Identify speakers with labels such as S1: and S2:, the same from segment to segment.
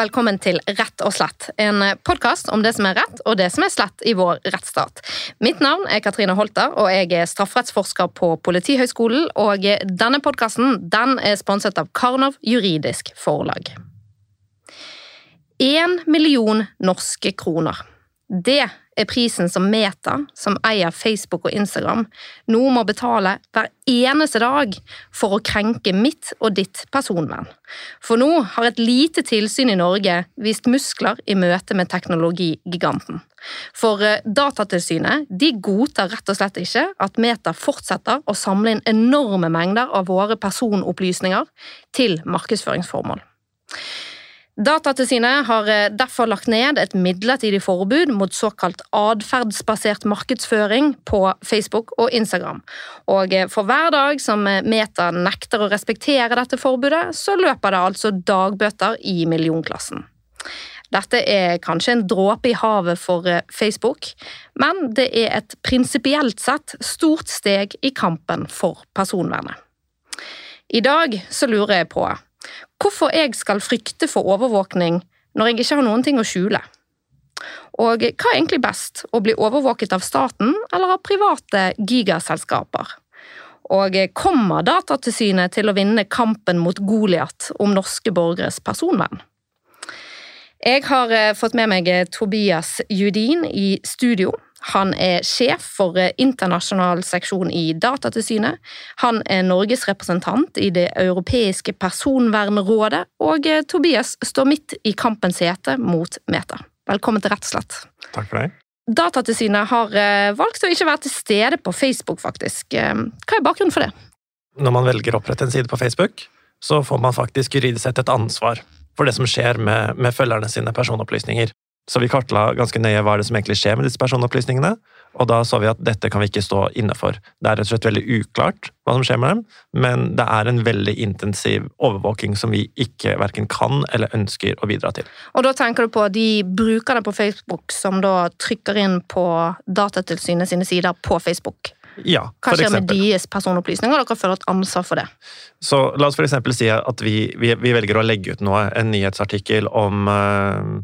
S1: velkommen til Rett og slett. En podkast om det som er rett og det som er slett i vår rettsstat. Mitt navn er Katrine Holter, og jeg er strafferettsforsker på Politihøgskolen. Og denne podkasten den er sponset av Karnov juridisk forlag. Én million norske kroner. Det er prisen som Meta, som eier Facebook og Instagram, nå må betale hver eneste dag for å krenke mitt og ditt personvern. For nå har et lite tilsyn i Norge vist muskler i møte med teknologigiganten. For eh, Datatilsynet de godtar rett og slett ikke at Meta fortsetter å samle inn enorme mengder av våre personopplysninger til markedsføringsformål. Datatilsynet har eh, derfor lagt ned et midlertidig forbud mot såkalt atferdsbasert markedsføring på Facebook og Instagram. Og eh, for hver dag som eh, Meta nekter å respektere dette forbudet, så løper det altså dagbøter i millionklassen. Dette er kanskje en dråpe i havet for Facebook, men det er et prinsipielt sett stort steg i kampen for personvernet. I dag så lurer jeg på hvorfor jeg skal frykte for overvåkning når jeg ikke har noen ting å skjule. Og hva er egentlig best, å bli overvåket av staten eller av private gigaselskaper? Og kommer Datatilsynet til å vinne kampen mot Goliat om norske borgeres personvern? Jeg har eh, fått med meg Tobias Judin i studio. Han er sjef for eh, internasjonal seksjon i Datatilsynet. Han er Norges representant i Det europeiske personvernrådet, og eh, Tobias står midt i kampens hete mot Meta. Velkommen til Rett og slett.
S2: Takk for det.
S1: Datatilsynet har eh, valgt å ikke være til stede på Facebook, faktisk. Hva er bakgrunnen for det?
S2: Når man velger å opprette en side på Facebook, så får man faktisk juridisk sett et ansvar for det som skjer med, med følgerne sine personopplysninger. Så vi kartla ganske nøye hva det som egentlig skjer med disse personopplysningene, og da så vi at dette kan vi ikke stå inne for. Det er rett og slett veldig uklart hva som skjer med dem, men det er en veldig intensiv overvåking som vi ikke verken kan eller ønsker å bidra til.
S1: Og da tenker du på de brukerne på Facebook som da trykker inn på Datatilsynet sine sider på Facebook?
S2: Ja,
S1: Hva skjer med deres personopplysninger? Dere føler et ansvar for det.
S2: Så La oss f.eks. si at vi, vi, vi, velger å legge ut noe, en nyhetsartikkel om uh,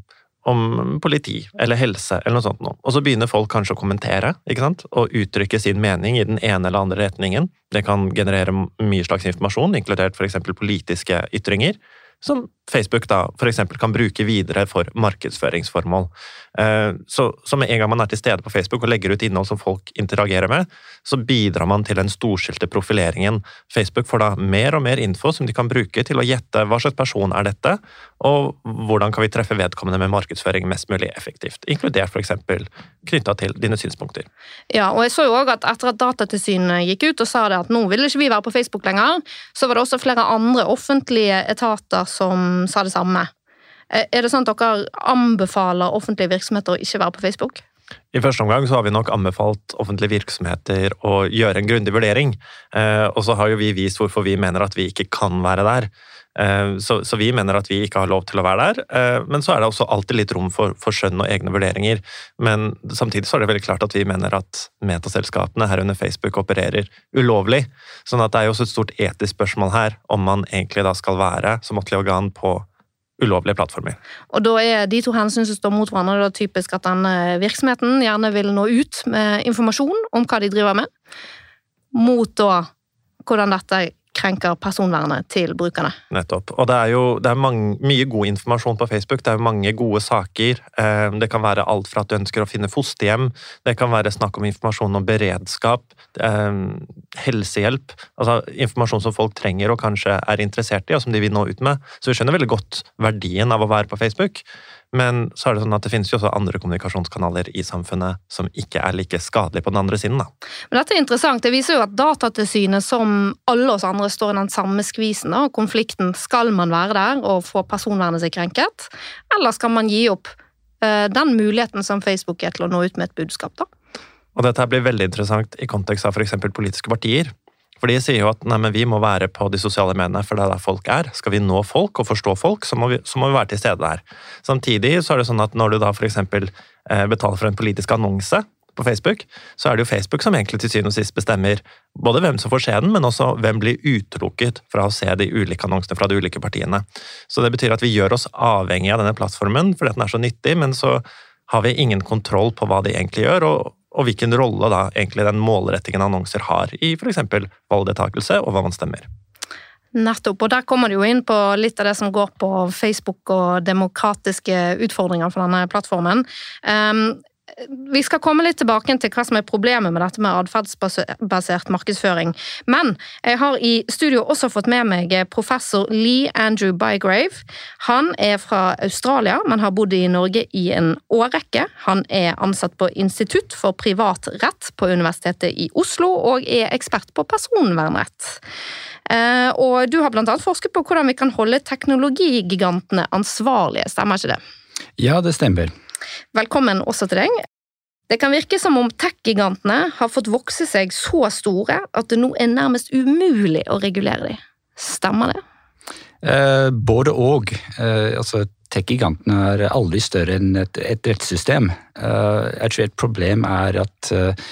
S2: om politi eller helse eller noe sånt. Noe. Og så begynner folk kanskje å kommentere ikke sant? og uttrykke sin mening i den ene eller andre retningen. Det kan generere mye slags informasjon, inkludert f.eks. politiske ytringer som Facebook da f.eks. kan bruke videre for markedsføringsformål. Eh, så, så, med en gang man er til stede på Facebook og legger ut innhold som folk interagerer med, så bidrar man til den storskilte profileringen. Facebook får da mer og mer info som de kan bruke til å gjette hva slags person er dette, og hvordan kan vi treffe vedkommende med markedsføring mest mulig effektivt, inkludert f.eks. knytta til dine synspunkter.
S1: Ja, og jeg så jo også at etter at Datatilsynet gikk ut og sa det at nå ville ikke vi være på Facebook lenger, så var det også flere andre offentlige etater som sa det samme. Eh, er det sånn at dere anbefaler offentlige virksomheter å ikke være på Facebook?
S2: I første omgang så har vi nok anbefalt offentlige virksomheter å gjøre en grundig vurdering. Eh, og så har jo vi vist hvorfor vi mener at vi ikke kan være der. Eh, så, så, vi mener at vi ikke har lov til å være der. Men så er det også alltid litt rom for, for skjønn og egne vurderinger. Men samtidig så er det veldig klart at vi mener at metaselskapene, herunder Facebook, opererer ulovlig. Sånn at det er jo også et stort etisk spørsmål her om man egentlig da skal være som måttelig organ på ulovlige plattformer.
S1: Og da er de to hensyn som står mot hverandre, er typisk at den virksomheten gjerne vil nå ut med informasjon om hva de driver med, mot da hvordan dette krenker personvernet til brukerne.
S2: Nettopp. Og det er jo det er mange, mye god informasjon på Facebook. Det er jo mange gode saker. Eh, det kan være alt fra at du ønsker å finne fosterhjem, det kan være snakk om informasjon om beredskap, eh, helsehjelp. Altså informasjon som folk trenger og kanskje er interessert i, og som de vil nå ut med. Så vi skjønner veldig godt verdien av å være på Facebook. Men så er det sånn at det finnes jo også andre kommunikasjonskanaler i samfunnet som ikke er like skadelige på den andre siden. Da.
S1: Men dette er interessant. Det viser jo at Datatilsynet, som alle oss andre, står i den samme skvisen og konflikten. Skal man være der og få personvernet sitt krenket, eller skal man gi opp uh, den muligheten som Facebook er til å nå ut med et budskap? da?
S2: Og dette blir veldig interessant i kontekst av f.eks. politiske partier. For de sier jo at nei, vi må være på de sosiale mediene, for det er der folk er. Skal vi nå folk og forstå folk, så må vi, så må vi være til stede der. Samtidig så er det sånn at når du da f.eks. Eh, betaler for en politisk annonse på Facebook, så er det jo Facebook som egentlig til syvende og sist bestemmer både hvem som får se den, men også hvem blir utelukket fra å se de ulike annonsene fra de ulike partiene. Så det betyr at vi gjør oss avhengig av denne plattformen fordi den er så nyttig, men så har vi ingen kontroll på hva de egentlig gjør, og, og hvilken rolle da egentlig den målrettingen annonser har i f.eks. valgdeltakelse og hva man stemmer.
S1: Nettopp, og der kommer det jo inn på litt av det som går på Facebook og demokratiske utfordringer for denne plattformen. Um, vi skal komme litt tilbake til hva som er problemet med dette med atferdsbasert markedsføring. Men jeg har i studio også fått med meg professor Lee Andrew Bygrave. Han er fra Australia, men har bodd i Norge i en årrekke. Han er ansatt på Institutt for privat rett på Universitetet i Oslo, og er ekspert på personvernrett. Eh, og du har annet forsket på hvordan vi kan holde teknologigigantene ansvarlige, stemmer ikke det?
S3: Ja, det stemmer.
S1: Velkommen også til deg. Det kan virke som om tech-gigantene har fått vokse seg så store at det nå er nærmest umulig å regulere dem. Stemmer det?
S3: Eh, både og. Eh, altså, Tech-gigantene er aldri større enn et, et rettssystem. Eh, jeg tror et problem er at eh,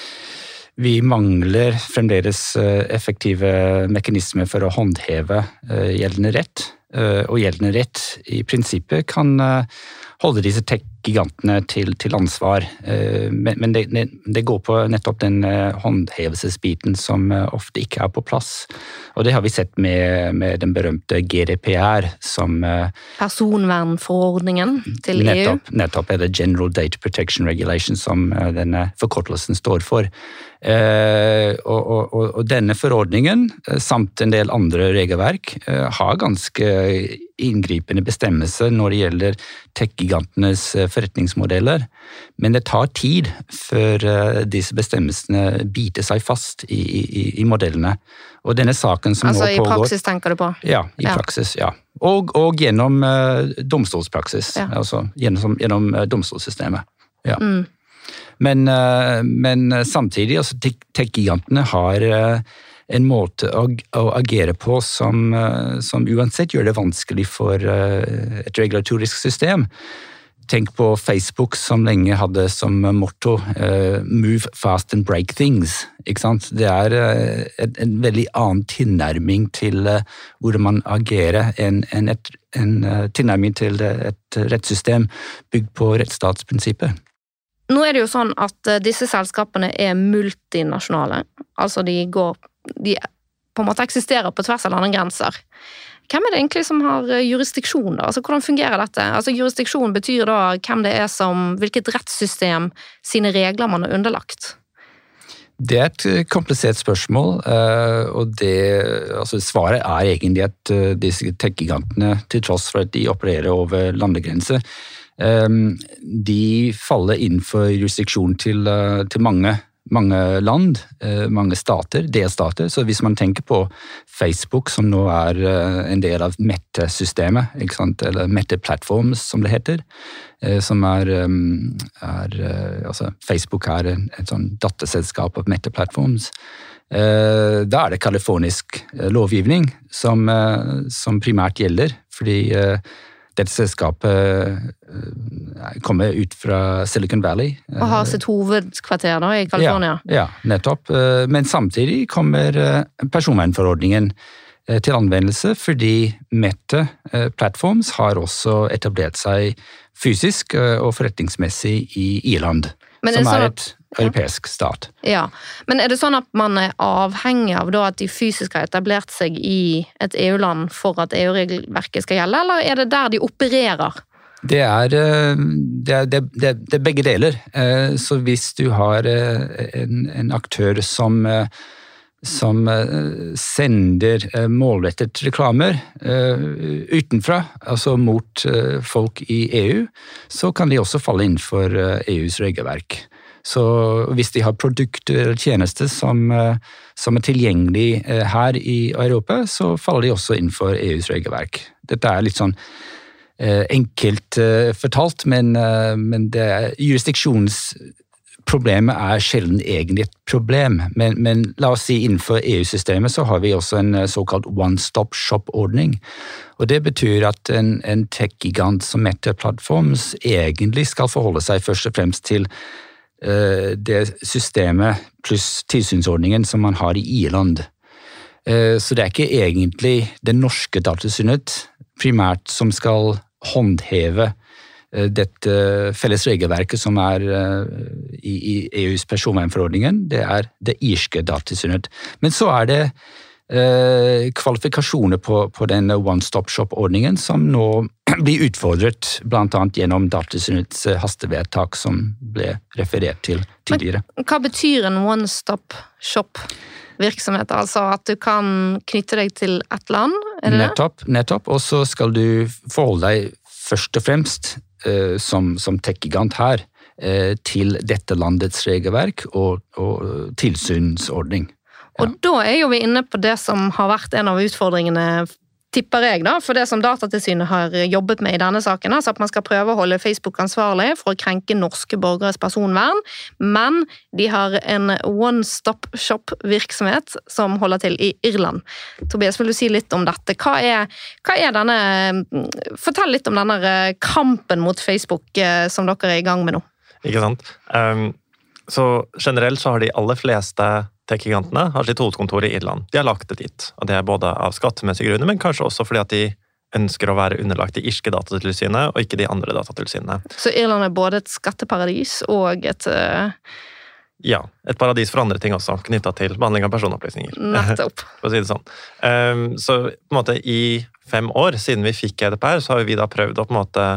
S3: vi mangler fremdeles eh, effektive mekanismer for å håndheve eh, gjeldende rett. Og gjeldende rett i prinsippet kan holde disse tech-gigantene til, til, ansvar. Eh, men, men det, det, går på nettopp den eh, håndhevelsesbiten som eh, ofte ikke er på plass. Og det har vi sett med, med den berømte GDPR som
S1: Personvernforordningen til
S3: e nettopp, EU? Nettopp er det General Data Protection Regulation som denne forkortelsen står for. Og, og, og, denne forordningen, samt en del andre regelverk, har ganske inngripende bestemmelser når det gjelder tech-gigantenes forretningsmodeller. Men det tar tid før eh, disse bestemmelsene biter seg fast i, i, i modellene. Og denne saken som
S1: altså,
S3: nå pågår...
S1: Altså i praksis, tenker du på?
S3: Ja, i ja. praksis. ja. Og, og gjennom uh, domstolspraksis. Ja. Altså gjennom, gjennom uh, domstolssystemet. Ja. Mm. Men, uh, men, samtidig, altså tech-gigantene har en måte å, agere på som, eh, som, uansett gjør det vanskelig for eh, et regulatorisk system. Tenk på Facebook som lenge hadde som motto uh, 'move fast and break things'. Det er uh, en, en, veldig annen tilnærming til uh, hvordan man agerer enn en, en, tilnærming til et rettssystem bygd på rettsstatsprinsippet.
S1: Nå er det jo sånn at disse selskapene er multinasjonale. Altså de går de på en måte eksisterer på tvers av landegrenser. Hvem er det egentlig som har eh, jurisdiksjon, da? Altså, hvordan fungerer dette? Altså, Jurisdiksjon betyr da hvem det er som Hvilket rettssystem sine regler man er underlagt?
S3: Det er et eh, komplisert spørsmål, eh, og det, altså svaret er egentlig at disse tech-gigantene, til tross for at de opererer over landegrenser, de faller innenfor jurisdiksjonen til, til mange mange land, eh, mange stater, delstater. Så hvis man tenker på Facebook, som nå er eh, en del av Mette-systemet, eller Mette Platforms, som det heter, eh, som er, er altså Facebook er et sånn datterselskap av Mette Platforms. Da er det californisk lovgivning som, som primært gjelder, fordi dette selskapet eh, kommer ut fra Silicon Valley.
S1: Og har sitt hovedkvarter da, i California?
S3: Ja, ja, nettopp. Eh, men samtidig kommer eh, personvernforordningen til anvendelse fordi Mette Platforms har også etablert seg fysisk og forretningsmessig i Irland. som er, sånn et europeisk stat.
S1: Ja, Men er det sånn at man er avhengig av at de fysisk har etablert seg i et EU-land for at EU-regelverket skal gjelde, eller er det der de opererer?
S3: Det er, eh, det, er, det, det, det er, begge deler. Eh, så hvis du har eh, en, en aktør som, som sender målrettet reklamer utenfra, altså mot folk i EU, så kan de også falle innenfor EUs regelverk. Så hvis de har produkter eller tjenester som, eh, som, er tilgjengelig eh, her i Europa, så faller de også innenfor EUs regelverk. Dette er litt sånn eh, enkelt fortalt, men, men jurisdiksjonens Problemet er sjelden egentlig et problem, men, men la oss si innenfor EU-systemet så har vi også en såkalt one stop shop-ordning. Og Det betyr at en, en tech-gigant som Meta Platforms egentlig skal forholde seg først og fremst til det systemet pluss tilsynsordningen som man har i Irland. Så det er ikke egentlig det norske datatilsynet primært som skal håndheve dette felles regelverket som er i EUs personvernforordningen. Det er det irske datatilsynet. Men så er det Eh, kvalifikasjoner på, på den One Stop Shop-ordningen som nå blir utfordret bl.a. gjennom Datatilsynets eh, hastevedtak som ble referert til tidligere.
S1: Men, hva betyr en One Stop Shop-virksomhet? Altså at du kan knytte deg til ett land?
S3: Er det nettopp. nettopp. Og så skal du forholde deg først og fremst, eh, som, som tech-gigant her, eh, til dette landets regelverk og, og tilsynsordning.
S1: Og da er jo vi inne på det som har vært en av utfordringene tipper jeg da, for det som Datatilsynet har jobbet med i denne saken, altså at man skal prøve å holde Facebook ansvarlig for å krenke norske borgeres personvern, men de har en one stop shop-virksomhet som holder til i Irland. Tobias, vil du si litt om dette? Hva er, hva er denne Fortell litt om denne kampen mot Facebook eh, som dere er i gang med nå.
S2: Ikke sant. Um, så generelt så har de aller fleste tech-gigantene har sitt hovedkontor i Irland. De har lagt det dit. og Det er både av skattemessige grunner, men kanskje også fordi at de ønsker å være underlagt det irske datatilsynet og ikke de andre datatilsynene.
S1: Så Irland er både et skatteparadis og et uh...
S2: Ja. Et paradis for andre ting også, knytta til behandling av personopplysninger.
S1: Nettopp.
S2: for å si det sånn. Um, så på en måte i fem år siden vi fikk GDPR, så har vi da prøvd å på en måte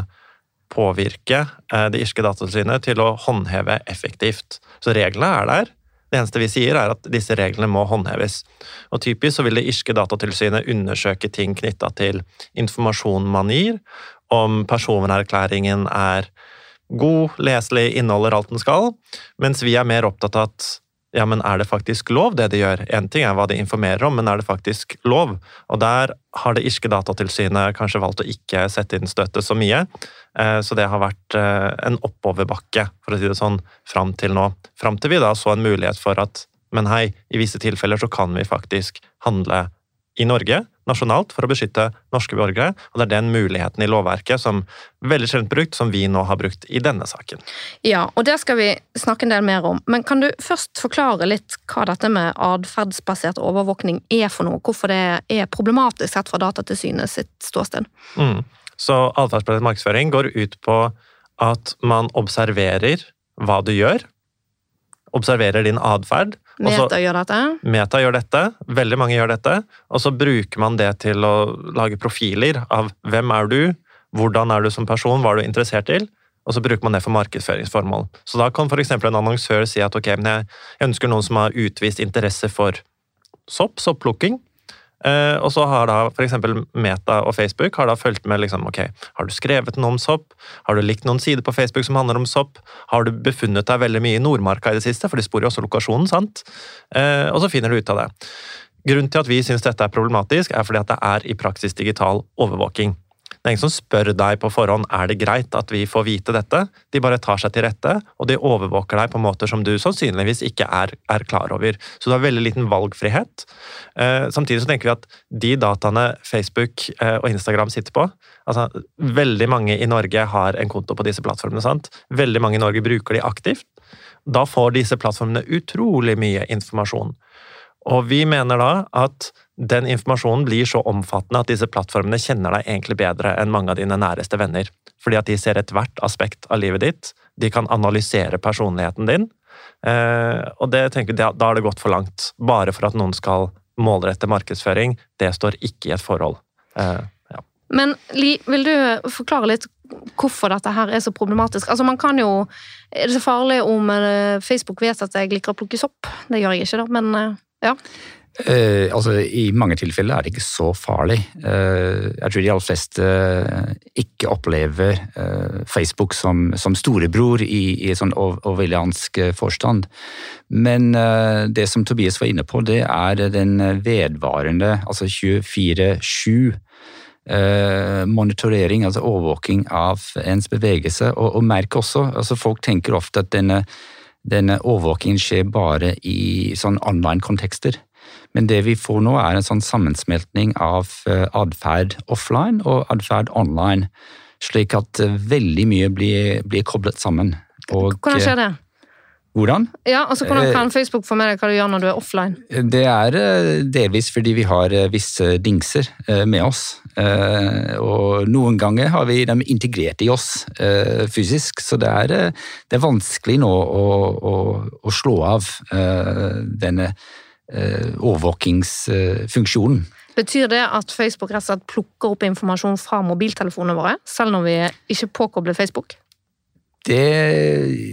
S2: påvirke uh, det irske datatilsynet til å håndheve effektivt. Så reglene er der, det eneste vi sier, er at disse reglene må håndheves. Og Typisk så vil det irske datatilsynet undersøke ting knytta til informasjon man gir, om personvernerklæringen er god, leselig, inneholder alt den skal, mens vi er mer opptatt av at ja, men er det faktisk lov, det de gjør? Én ting er hva de informerer om, men er det faktisk lov? Og der har det irske datatilsynet kanskje valgt å ikke sette inn støtte så mye. Eh, så det har vært eh, en oppoverbakke, for å si det sånn, fram til nå. Fram til vi da så en mulighet for at men hei, i visse tilfeller så kan vi faktisk handle i Norge nasjonalt for å beskytte norske borgere. og Det er den muligheten i lovverket som veldig sjelden brukt, som vi nå har brukt i denne saken.
S1: Ja, og det skal vi snakke en del mer om. Men kan du først forklare litt hva dette med atferdsbasert overvåkning er for noe? Hvorfor det er problematisk sett fra Datatilsynet sitt ståsted?
S2: Mm. Så atferdsbasert markedsføring går ut på at man observerer hva du gjør, observerer din atferd.
S1: Meta gjør dette?
S2: Meta gjør dette. Veldig mange gjør dette. Og så bruker man det til å lage profiler av hvem er du, hvordan er du som person, hva er du interessert til? og så bruker man det for markedsføringsformål. Så da kan f.eks. en annonsør si at ok, men jeg ønsker noen som har utvist interesse for sopp, sopplukking. Eh, og så har da f.eks. Meta og Facebook har da fulgt med liksom, ok, har du skrevet noe om sopp, har du likt noen sider på Facebook som handler om sopp, har du befunnet deg veldig mye i Nordmarka i det siste, for de sporer jo også lokasjonen, sant? Uh, og så finner du ut av det. Grunnen til at vi syns dette er problematisk, er fordi at det er i praksis digital overvåking. Det er ingen som spør deg på forhånd er det greit at vi får vite dette. De bare tar seg til rette, og de overvåker deg på måter som du sannsynligvis ikke er, er klar over. Så du har veldig liten valgfrihet. Eh, samtidig så tenker vi at de dataene Facebook eh, og Instagram sitter på altså Veldig mange i Norge har en konto på disse plattformene. sant? Veldig mange i Norge bruker de aktivt. Da får disse plattformene utrolig mye informasjon. Og vi mener da at den informasjonen blir så omfattende at disse plattformene kjenner deg egentlig bedre enn mange av dine næreste venner. Fordi at de ser ethvert aspekt av livet ditt. De kan analysere personligheten din. Eh, og det tenker da har det gått for langt. Bare for at noen skal målrette markedsføring. Det står ikke i et forhold. Eh, ja.
S1: Men Li, vil du forklare litt hvorfor dette her er så problematisk? Altså, man kan jo Er det så farlig om eh, Facebook vet at jeg liker å plukke sopp? Det gjør jeg ikke, da, men ja.
S3: Eh, altså, I mange tilfeller er det ikke så farlig. Eh, jeg tror de aller fleste eh, ikke opplever eh, Facebook som, som storebror i, i sånn orwelliansk eh, forstand. Men eh, det som Tobias var inne på, det er den vedvarende, altså 24-7 monitorering, altså overvåking av ens bevegelse. Og, og merk også, altså folk tenker ofte at denne, denne overvåkingen skjer bare i sånn online-kontekster. Men det vi får nå, er en sånn sammensmeltning av eh, atferd offline og atferd online. Slik at eh, veldig mye blir, blir koblet sammen.
S1: Og, Hvordan skjer det?
S3: Hvordan?
S1: Ja, altså Hvordan
S3: Eh,
S1: kan Facebook få med deg hva du gjør når du er offline?
S3: Det er eh, delvis fordi vi har eh, visse dingser eh, med oss. Eh, Og noen ganger har vi dem integrert i oss eh, fysisk, så det er, eh, det er vanskelig nå å, å, å slå av eh, denne eh, overvåkingsfunksjonen.
S1: Betyr det at Facebook rett og slett plukker opp informasjon fra mobiltelefonene våre, selv når vi ikke påkobler Facebook?
S3: Det,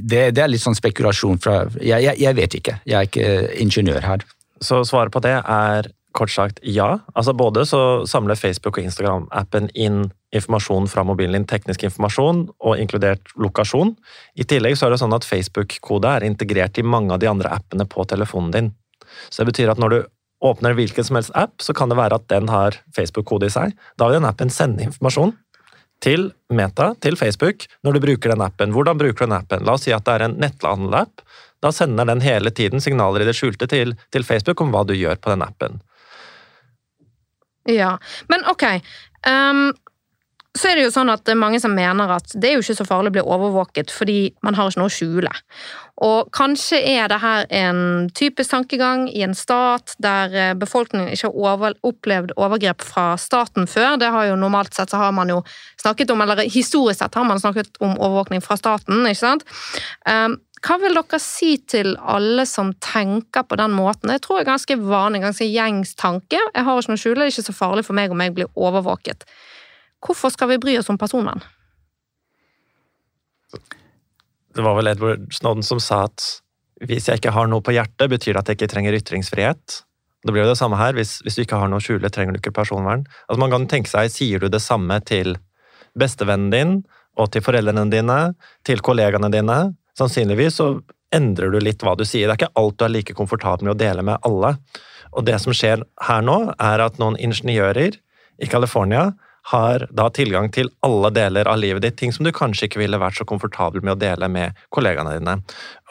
S3: det, det er litt sånn spekulasjon fra jeg, jeg, jeg vet ikke, jeg er ikke ingeniør her.
S2: Så svaret på det er kort sagt ja. Altså Både så samler Facebook og Instagram-appen inn informasjon fra mobilen din, teknisk informasjon, og inkludert lokasjon. I tillegg så er det sånn at Facebook-kode er integrert i mange av de andre appene på telefonen din. Så det betyr at når du åpner hvilken som helst app, så kan det være at den har Facebook-kode i seg. Da vil den appen sende informasjon til Meta, til Facebook, når du bruker den appen. Hvordan bruker du den appen? La oss si at det er en netthandelapp. Da sender den hele tiden signaler i det skjulte til, til Facebook om hva du gjør på den appen.
S1: Ja, men ok. ehm, så er det jo sånn at det er mange som mener at det er jo ikke så farlig å bli overvåket, fordi man har ikke noe å skjule. Og kanskje er det her en typisk tankegang i en stat der eh, befolkningen ikke har over, opplevd overgrep fra staten før. Det har jo normalt sett så har man jo snakket om, eller historisk sett har man snakket om overvåkning fra staten, ikke sant? Um, hva vil dere si til alle som tenker på den måten? Jeg tror det er ganske vanlig, ganske gjengs tanke. Jeg har ikke noe skjule, det er ikke så farlig for meg om jeg blir overvåket. Hvorfor skal vi bry oss om personvern?
S2: Det var vel Edward Snowden som sa at hvis jeg ikke har noe på hjertet, betyr det at jeg ikke trenger ytringsfrihet. Det blir jo det samme her. Hvis, hvis du ikke har noe å skjule, trenger du ikke personvern. Altså Man kan tenke seg, Sier du det samme til bestevennen din og til foreldrene dine, til kollegaene dine? Sannsynligvis så endrer du litt hva du sier. Det er ikke alt du er like komfortabel med å dele med alle. Og det som skjer her nå, er at noen ingeniører i California har da tilgang til alle deler av livet ditt, ting som du kanskje ikke ville vært så komfortabel med å dele med kollegaene dine.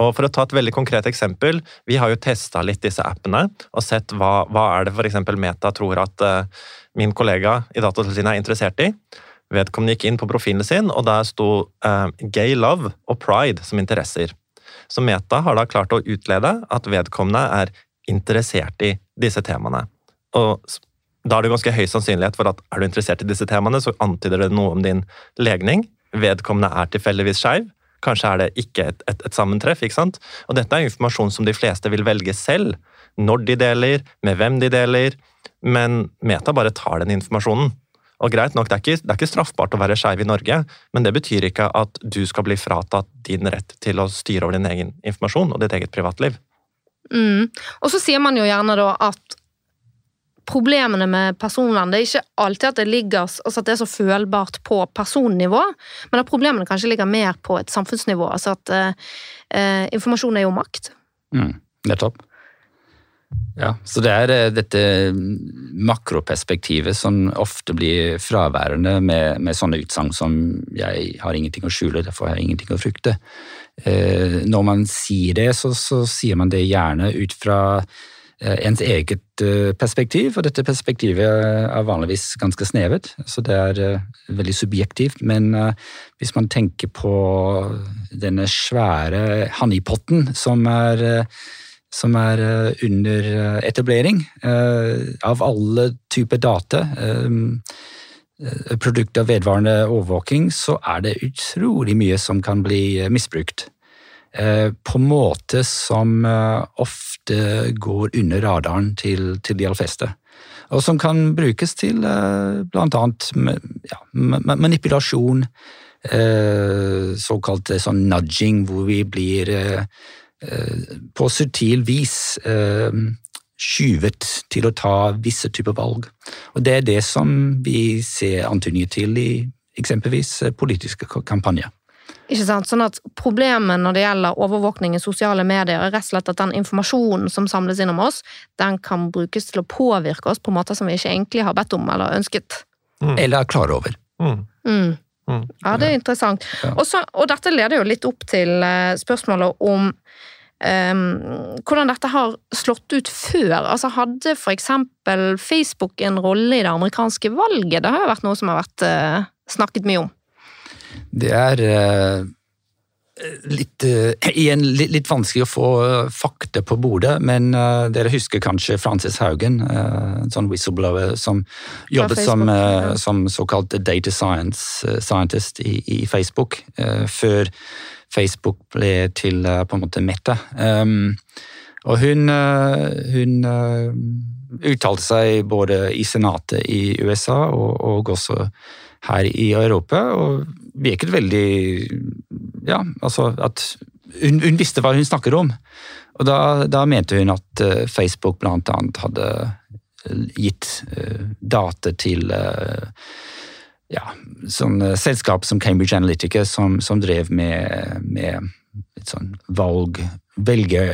S2: Og For å ta et veldig konkret eksempel, vi har jo testa litt disse appene og sett hva, hva er det f.eks. Meta tror at uh, min kollega i Datatilsynet er interessert i. Vedkommende gikk inn på profilen sin, og der sto uh, gay love og pride som interesser. Så Meta har da klart å utlede at vedkommende er interessert i disse temaene. Og da er det ganske høy sannsynlighet for at er du interessert i disse temaene, så antyder det noe om din legning. Vedkommende er tilfeldigvis skeiv. Kanskje er det ikke et, et, et, sammentreff. ikke sant? Og dette er informasjon som de fleste vil velge selv. Når de deler, med hvem de deler. Men Meta bare tar den informasjonen. Og greit nok, Det er ikke, det er ikke straffbart å være skeiv i Norge, men det betyr ikke at du skal bli fratatt din rett til å styre over din egen informasjon og ditt eget privatliv.
S1: Mm. Og så sier man jo gjerne da at problemene med personvern det er ikke alltid at det ligger, altså at det er så følbart på personnivå, men at problemene kanskje ligger mer på et samfunnsnivå. Altså at eh, informasjon er jo makt.
S3: Mm, nettopp. Ja, så det er eh, dette makroperspektivet som ofte blir fraværende med, med sånne utsagn som 'jeg har ingenting å skjule, derfor har jeg ingenting å frykte'. Eh, når man sier det, så, så sier man det gjerne ut fra eh, ens eget eh, perspektiv, og dette perspektivet er vanligvis ganske snevet, så det er eh, veldig subjektivt. Men eh, hvis man tenker på denne svære honeypotten som er eh, som er eh, under eh, etablering eh, av alle typer data, produkter av vedvarende overvåking, så er det utrolig mye som kan bli misbrukt. På en måte som ofte går under radaren til, til de aller fleste. Og som kan brukes til blant annet ja, manipulasjon, såkalt sånn nudging, hvor vi blir på subtil vis eh, skyvet til å ta visse typer valg. Og Det er det som vi ser antydninger til i eksempelvis politiske kampanjer.
S1: Ikke sant? Sånn at Problemet når det gjelder overvåkning i sosiale medier, er rett og slett at den informasjonen som samles inn om oss, den kan brukes til å påvirke oss på måter som vi ikke egentlig har bedt om eller ønsket.
S3: Mm. Eller er klar over.
S1: Mm. Mm. Ja, det er interessant. Ja. Også, og dette leder jo litt opp til spørsmålet om Um, hvordan dette har slått ut før. Altså Hadde f.eks. Facebook en rolle i det amerikanske valget? Det har jo vært noe som har vært uh, snakket mye om.
S3: Det er uh, litt, uh, igjen litt, litt, vanskelig å få uh, fakta på bordet, men dere husker kanskje Frances Haugen, en sånn whistleblower som jobbet som, som, såkalt data science, scientist i, i Facebook, før Facebook ble til på en måte Meta. Um, og hun, hun uttalte seg både i senatet i USA og, og også her i Europa, og virket veldig Ja, altså at hun, hun, visste hva hun snakker om. Og da, da mente hun at uh, Facebook annet hadde eh, gitt uh, data til ja, sånn selskap som Cambridge Analytica, som, som drev med, med et sånn valg, velge,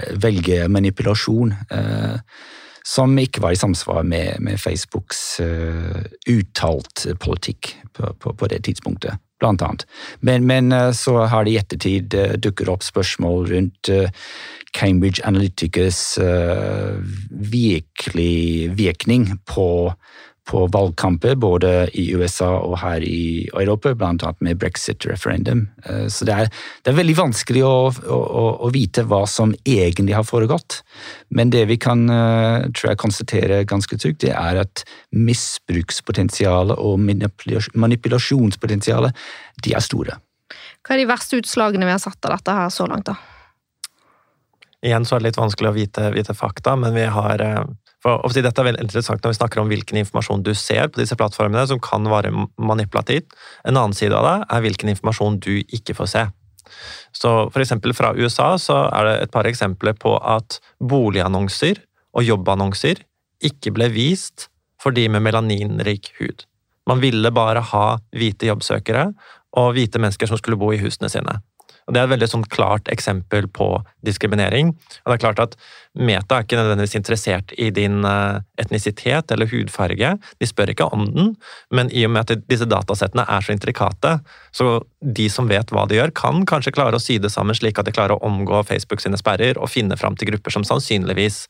S3: som ikke var i samsvar med, med Facebooks uh, uttalt politikk på, på, på, det tidspunktet, blant annet. Men, men uh, så har det i ettertid uh, dukket opp spørsmål rundt Cambridge Analyticas virkelig virkning på på valgkamper både i USA og her i Europa, bl.a. med brexit-referendum. Eh, så det er, det er, veldig vanskelig å, å, å, vite hva som egentlig har foregått. Men det vi kan eh, tror jeg, konstatere ganske trygt, det er at misbrukspotensialet og manipulasjonspotensialet de er store.
S1: Hva er de verste utslagene vi har satt av dette her så langt, da?
S2: Igjen så er det litt vanskelig å vite, vite fakta, men vi har eh, ofte Dette er veldig interessant når vi snakker om hvilken informasjon du ser på disse plattformene, som kan være manipulativt. En annen side av det er hvilken informasjon du ikke får se. Så for eksempel Fra USA så er det et par eksempler på at boligannonser og jobbannonser ikke ble vist for de med melaninrik hud. Man ville bare ha hvite jobbsøkere og hvite mennesker som skulle bo i husene sine. Og Det er et veldig sånn klart eksempel på diskriminering. Og det er klart at Meta er ikke nødvendigvis interessert i din eh, etnisitet eller hudfarge. De spør ikke om den, men i og med at disse datasettene er så intrikate, så de som vet hva de gjør, kan kanskje klare å sy det sammen slik at de klarer å omgå Facebook sine sperrer og finne fram til grupper som sannsynligvis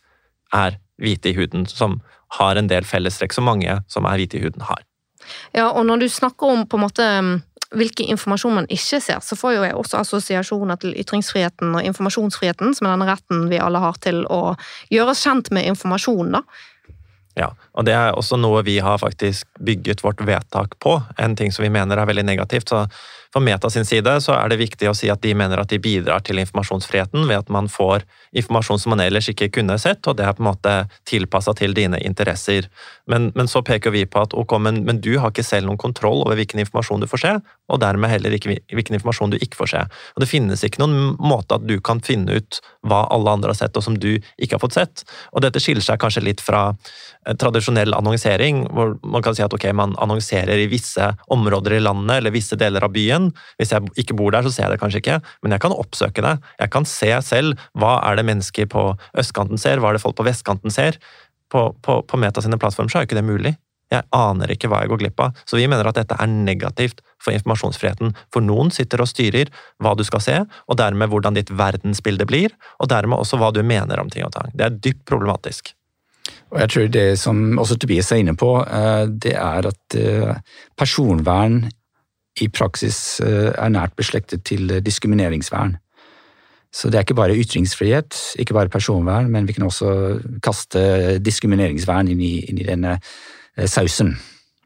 S2: er hvite i huden, som har en del fellestrekk som mange som er hvite i huden, har.
S1: Ja, og når du snakker om på en måte hvilken informasjon man ikke ser, så får jo jeg også assosiasjoner til ytringsfriheten og informasjonsfriheten, som er den retten vi alle har til å gjøre oss kjent med informasjon. da.
S2: Ja, og det er også noe vi har faktisk bygget vårt vedtak på. En ting som vi mener er veldig negativt. så for Meta sin side så er det viktig å si at de mener at de bidrar til informasjonsfriheten ved at man får informasjon som man ellers ikke kunne sett, og det er på en måte tilpassa til dine interesser. Men, men, så peker vi på at ok, men, men, du har ikke selv noen kontroll over hvilken informasjon du får se, og dermed heller ikke hvilken informasjon du ikke får se. Og Det finnes ikke noen måte at du kan finne ut hva alle andre har sett, og som du ikke har fått sett. Og dette skiller seg kanskje litt fra eh, tradisjonell annonsering, hvor man kan si at ok, man annonserer i visse områder i landet eller visse deler av byen, igjen. Hvis jeg ikke bor der, så ser jeg det kanskje ikke, men jeg kan oppsøke det. Jeg kan se selv hva er det mennesker på østkanten ser, hva er det folk på vestkanten ser. På, på, på Meta sine plattformer så er jo ikke det mulig. Jeg aner ikke hva jeg går glipp av. Så vi mener at dette er negativt for informasjonsfriheten. For noen sitter og styrer hva du skal se, og dermed hvordan ditt verdensbilde blir, og dermed også hva du mener om ting og tang. Det er dypt problematisk.
S3: Og jeg tror Det som også Tobias er inne på, eh, det er at eh, personvern i praksis eh, er nært beslektet til eh, diskrimineringsvern. Så det er ikke bare ytringsfrihet, ikke bare personvern, men vi kan også kaste diskrimineringsvern inn i, inn i denne eh, sausen.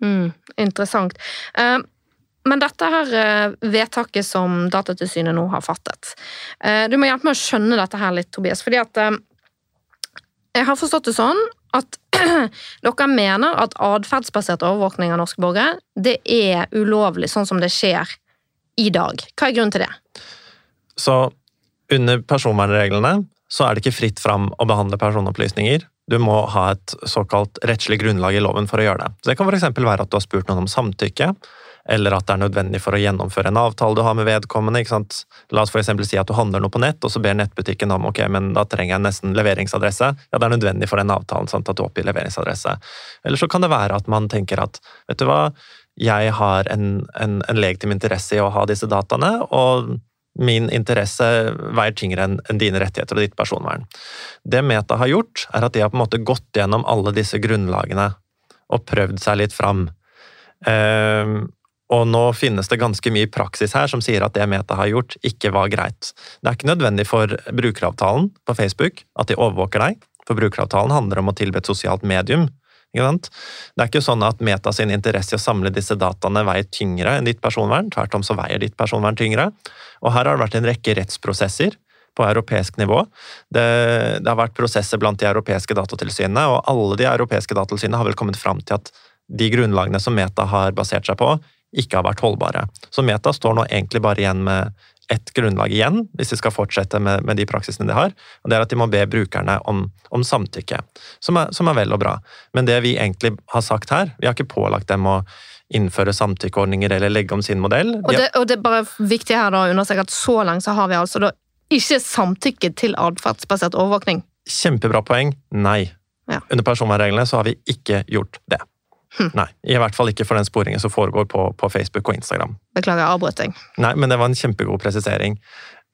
S1: Mm, interessant. Men dette her vedtaket som Datatilsynet nå har fattet Du må hjelpe meg å skjønne dette her litt, Tobias. fordi at jeg har forstått det sånn at dere mener at atferdsbasert overvåkning av norske borgere det er ulovlig, sånn som det skjer i dag. Hva er grunnen til det?
S2: Så under personvernreglene så er det ikke fritt fram å behandle personopplysninger. Du må ha et såkalt rettslig grunnlag i loven for å gjøre det. Så det kan f.eks. være at du har spurt noen om samtykke eller at det er nødvendig for å gjennomføre en avtale du har med vedkommende. ikke sant? La oss for si at du handler noe på nett, og så ber nettbutikken om ok, men da trenger jeg nesten leveringsadresse. Ja, det er nødvendig for den avtalen sant, at du oppgir leveringsadresse. Eller så kan det være at man tenker at vet du hva, jeg har en, en, en legitim interesse i å ha disse dataene, og min interesse veier tyngre enn en dine rettigheter og ditt personvern. Det Meta har gjort, er at de har på en måte gått gjennom alle disse grunnlagene og prøvd seg litt fram. Uh, Og nå finnes det ganske mye praksis her som sier at det Meta har gjort, ikke var greit. Det er ikke nødvendig for brukeravtalen på Facebook at de overvåker deg, for brukeravtalen handler om å tilby et sosialt medium. Det er ikke sånn at Meta sin interesse i å samle disse dataene veier tyngre enn ditt personvern. Tvert om så veier ditt personvern tyngre. Og her har det vært en rekke rettsprosesser på europeisk nivå. Det, det har vært prosesser blant de europeiske datatilsynene, og alle de europeiske datatilsynene har vel kommet fram til at de grunnlagene som Meta har basert seg på, ikke har vært holdbare. Så Meta står nå egentlig bare igjen med ett grunnlag igjen, hvis de skal fortsette med, med, de praksisene de har. og Det er at de må be brukerne om, om samtykke, som er, som er, vel og bra. Men det vi egentlig har sagt her, vi har ikke pålagt dem å innføre samtykkeordninger eller legge om sin modell.
S1: Og det, og det er bare viktig her da å understreke at så langt så har vi altså da ikke samtykke til atferdsbasert overvåkning.
S2: Kjempebra poeng. Nei. Ja. Under personvernreglene så har vi ikke gjort det. Hm. Nei, I hvert fall ikke for den sporingen som foregår på, på Facebook og Instagram.
S1: Beklager avbrøting.
S2: Nei, men det var en kjempegod presisering.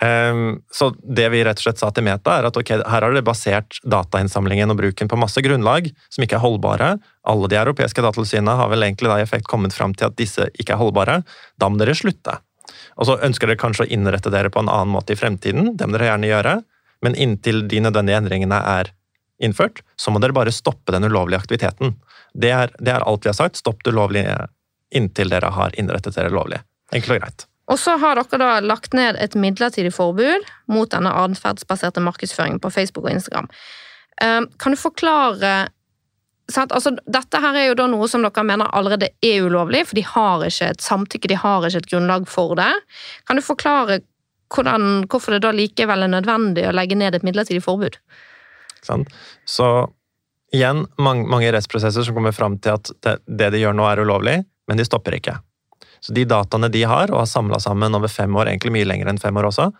S2: Um, så det vi rett og slett sa til Meta, er at okay, her har dere basert datainnsamlingen og bruken på masse grunnlag som ikke er holdbare. Alle de europeiske datatilsynene har vel egentlig da i effekt kommet fram til at disse ikke er holdbare. Da må dere slutte. Og så ønsker dere kanskje å innrette dere på en annen måte i fremtiden. Det må dere gjerne gjøre. Men inntil de nødvendige endringene er innført, så må dere bare stoppe den ulovlige aktiviteten. Det er, det er alt vi har sagt. Stopp det ulovlige inntil dere har innrettet dere lovlig. Enkelt og greit.
S1: Og så har dere da lagt ned et midlertidig forbud mot denne atferdsbaserte markedsføringen på Facebook og Instagram. Ehm, kan du forklare altså, Dette her er jo da noe som dere mener allerede er ulovlig, for de har ikke et samtykke, de har ikke et grunnlag for det. Kan du forklare hvordan, hvorfor det da likevel er nødvendig å legge ned et midlertidig forbud?
S2: Så igjen, mange, mange rettsprosesser som kommer fram til at det, det, de gjør nå, er ulovlig, men de stopper ikke. Så de dataene de har, og har samla sammen over fem år, egentlig mye lenger enn fem år også,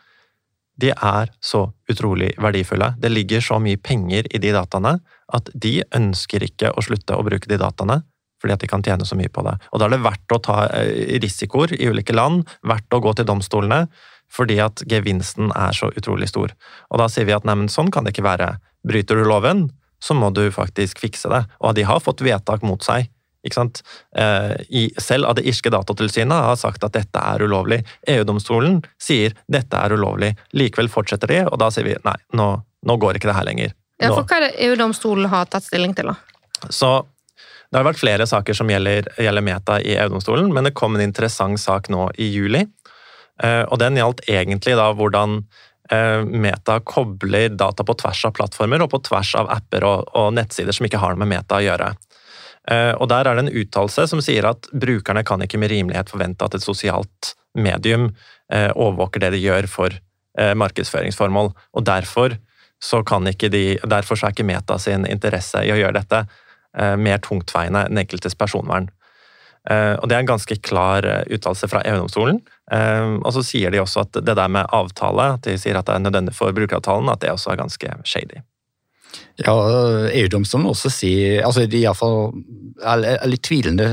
S2: de er så utrolig verdifulle. Det ligger så mye penger i de dataene at de ønsker ikke å slutte å bruke de dataene fordi at de kan tjene så mye på det. Og da er det verdt å ta eh, risikoer i ulike land, verdt å gå til domstolene, fordi at gevinsten er så utrolig stor. Og da sier vi at neimen, sånn kan det ikke være. Bryter du loven, så må du faktisk fikse det. Og de har fått vedtak mot seg. Ikke sant? Eh, I, selv av det irske datatilsynet har sagt at dette er ulovlig. EU-domstolen sier dette er ulovlig. Likevel fortsetter de, og da sier vi nei, nå, nå går ikke det her lenger.
S1: Nå. Ja, for Hva er det EU-domstolen har tatt stilling til, da?
S2: Så Det har vært flere saker som gjelder, gjelder Meta i EU-domstolen, men det kom en interessant sak nå i juli. Eh, og den gjaldt egentlig da hvordan Meta kobler data på tvers av plattformer og på tvers av apper og, og nettsider som ikke har noe med Meta å gjøre. Eh, og Der er det en uttalelse som sier at brukerne kan ikke med rimelighet forvente at et sosialt medium eh, overvåker det de gjør for markedsføringsformål. Og derfor så, de, derfor så er ikke Meta sin interesse i å gjøre dette mer tungtveiende enn enkeltes personvern. Eh, og Det er en ganske klar eh, uttalelse fra EU-domstolen. Eh, og så sier de også at det der med avtale, at de sier at det er nødvendig for brukeravtalen, at det også er ganske shady.
S3: Ja, EU-domstolen også sier altså De iallfall er litt tvilende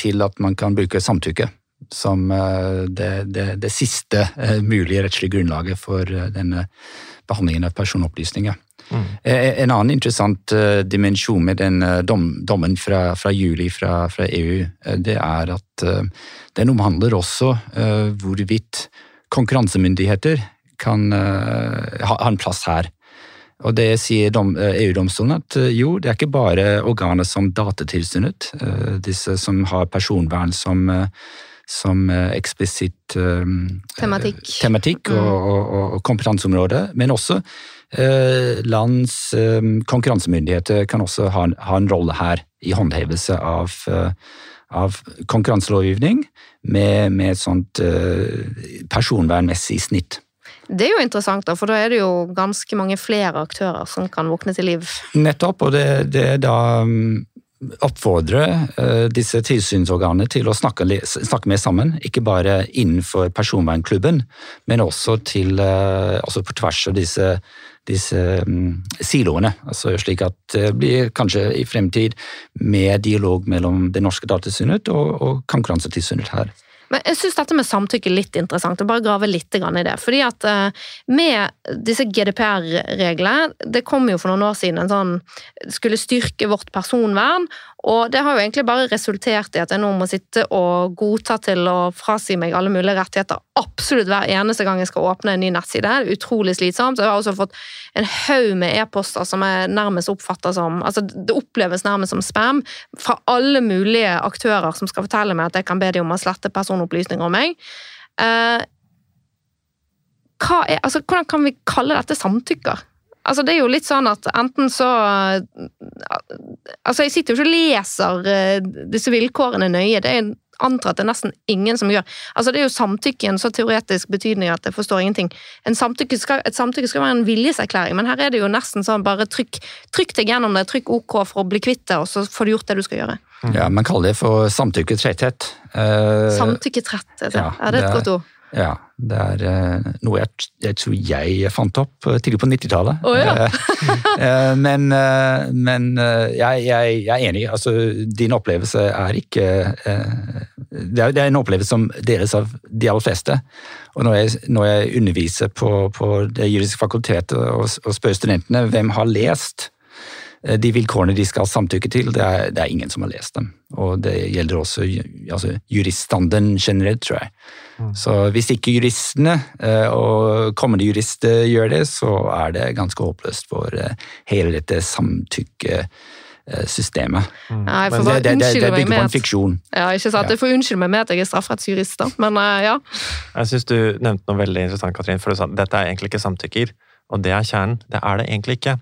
S3: til at man kan bruke samtykke som det, det, det siste mulige rettslige grunnlaget for denne behandlingen av personopplysninger. Mm. En annen interessant uh, dimensjon med den dommen fra, fra juli fra, fra EU, det er at den omhandler også hvorvidt konkurransemyndigheter kan ha, en plass her. Og det sier EU-domstolen at jo, det er ikke bare organer som Datatilsynet, disse som har personvern som som eksplisitt
S1: tematikk,
S3: tematikk og, mm. og, og, kompetanseområde, men også Eh, lands eh, konkurransemyndigheter kan også ha, ha en rolle her i håndhevelse av, eh, av konkurranselovgivning med, med, et sånt personvernmessig snitt.
S1: Det er jo interessant, da, for da er det jo ganske mange flere aktører som kan våkne til liv.
S3: Nettopp, og det, det er da mm, oppfordre disse tilsynsorganene til å snakke, snakke, mer sammen. Ikke bare innenfor personvernklubben, men også til, altså på tvers av disse disse um, siloene. Altså slik at det blir kanskje i fremtid mer dialog mellom det norske datatilsynet og, og Konkurransetilsynet her.
S1: Men jeg syns dette med samtykke er litt interessant, og bare grave litt i det. Fordi at eh, med disse GDPR-reglene, det kom jo for noen år siden en sånn Skulle styrke vårt personvern, og det har jo egentlig bare resultert i at jeg nå må sitte og godta til å frasi meg alle mulige rettigheter absolutt hver eneste gang jeg skal åpne en ny nettside. Det er utrolig slitsomt. Jeg har også fått en haug med e-poster som jeg nærmest oppfatter som altså Det oppleves nærmest som spam fra alle mulige aktører som skal fortelle meg at jeg kan be dem om å slette personopplysninger om meg. Eh, er, altså, hvordan kan vi kalle dette samtykker? Altså, det er jo litt sånn at enten så Altså, jeg sitter jo ikke og leser uh, disse vilkårene nøye. Det er antar at det er nesten ingen som gjør. Altså, Det er jo samtykke i en så teoretisk betydning at jeg forstår ingenting. Samtykke skal, et samtykke skal være en viljeserklæring, men her er det jo nesten sånn bare trykk, trykk deg gjennom det, trykk OK for å bli kvitt det, og så får du gjort det du skal gjøre.
S3: Ja, men kall det for samtykketretthet.
S1: Uh, samtykketretthet, ja. ja. Det er et godt ord.
S3: Ja, det er uh, noe jeg, jeg, tror jeg fant opp uh, tidlig på 90-tallet.
S1: Oh, ja.
S3: uh, men, men jeg, jeg, jeg, er enig. Altså, din opplevelse er ikke det er, det er, en opplevelse som deles av de aller fleste. Og når jeg, når jeg underviser på, på, Det juridiske fakultetet og, og spør studentene hvem har lest de vilkårene de skal samtykke til, det er, det er, ingen som har lest dem. Og det gjelder også altså, juriststanden generelt, tror jeg. Mm. Så hvis ikke juristene eh, og kommende jurister gjør det, så er det ganske håpløst for eh, hele dette samtykkesystemet.
S1: Mm. Ja, det, det, det, det, bygger på en fiksjon. Ja, ikke sant? Ja. Jeg får unnskylde meg med at jeg er strafferettsjurist, da, men ja.
S2: Jeg syns du nevnte noe veldig interessant, Katrin, for du sa at dette er egentlig ikke samtykker. Og det er kjernen. Det er det egentlig ikke.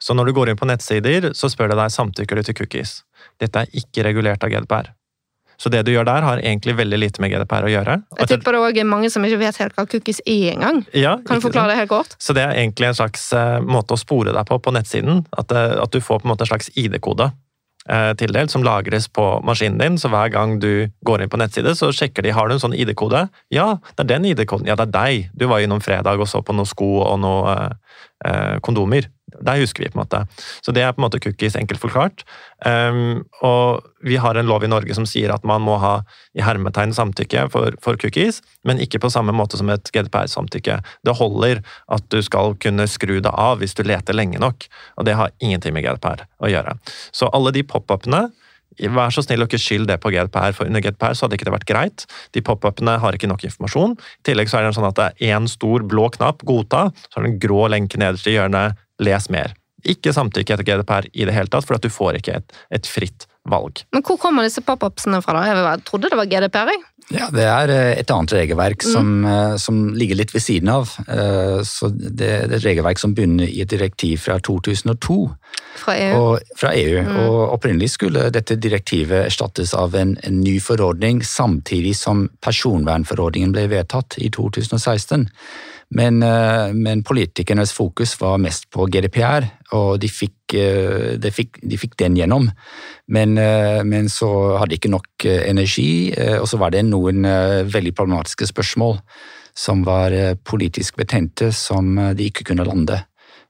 S2: Så når du går inn på nettsider, så spør det deg samtykker du til cookies. Dette er ikke regulert av GDPR. Så det du gjør der, har egentlig veldig lite med GDPR å gjøre.
S1: Jeg tipper det òg er mange som ikke vet helt hva cookies er engang.
S2: Ja,
S1: kan du forklare det helt kort?
S2: Så det er egentlig en slags uh, måte å spore deg på på nettsiden. At, uh, at du får på en måte en slags ID-kode tildelt som lagres på maskinen din. Så hver gang du går inn på nettside, så sjekker de har du en sånn ID-kode. Ja, det er den ID-koden. Ja, det er deg. Du var innom fredag og så på noen sko og noen kondomer. Der husker vi, på en måte. Så det er på en måte cookies, enkelt forklart. Um, og vi har en lov i Norge som sier at man må ha i hermetegn samtykke for, for cookies, men ikke på samme måte som et GDPR-samtykke. Det holder at du skal kunne skru det av hvis du leter lenge nok, og det har ingenting med GDPR å gjøre. Så alle de pop-upene Vær så snill å ikke skyld det på GDPR, for under GDPR så hadde ikke det vært greit. De pop-upene har ikke nok informasjon. I tillegg så er det sånn at det er én stor blå knapp, godta, så er det en grå lenke nederst i hjørnet, les mer. Ikke samtykke etter GDPR i det hele tatt, for at du får ikke et, et fritt valg.
S1: Men hvor kommer disse pop-upsene fra? da? Jeg trodde det var GDPR. Jeg.
S3: Ja, Det er eh, et annet regelverk mm. som, eh, som, ligger litt ved siden av. Eh, så Det er et regelverk som begynner i et direktiv fra 2002.
S1: Fra EU?
S3: Og, fra EU. Mm. og Opprinnelig skulle dette direktivet erstattes av en, en ny forordning, samtidig som personvernforordningen ble vedtatt i 2016. Men, eh, men, politikernes fokus var mest på GDPR, og de fikk, eh, de fikk, de fikk den gjennom. Men, eh, men, så hadde de ikke nok energi, og så var det noen veldig problematiske spørsmål som var politisk betente, som de ikke kunne lande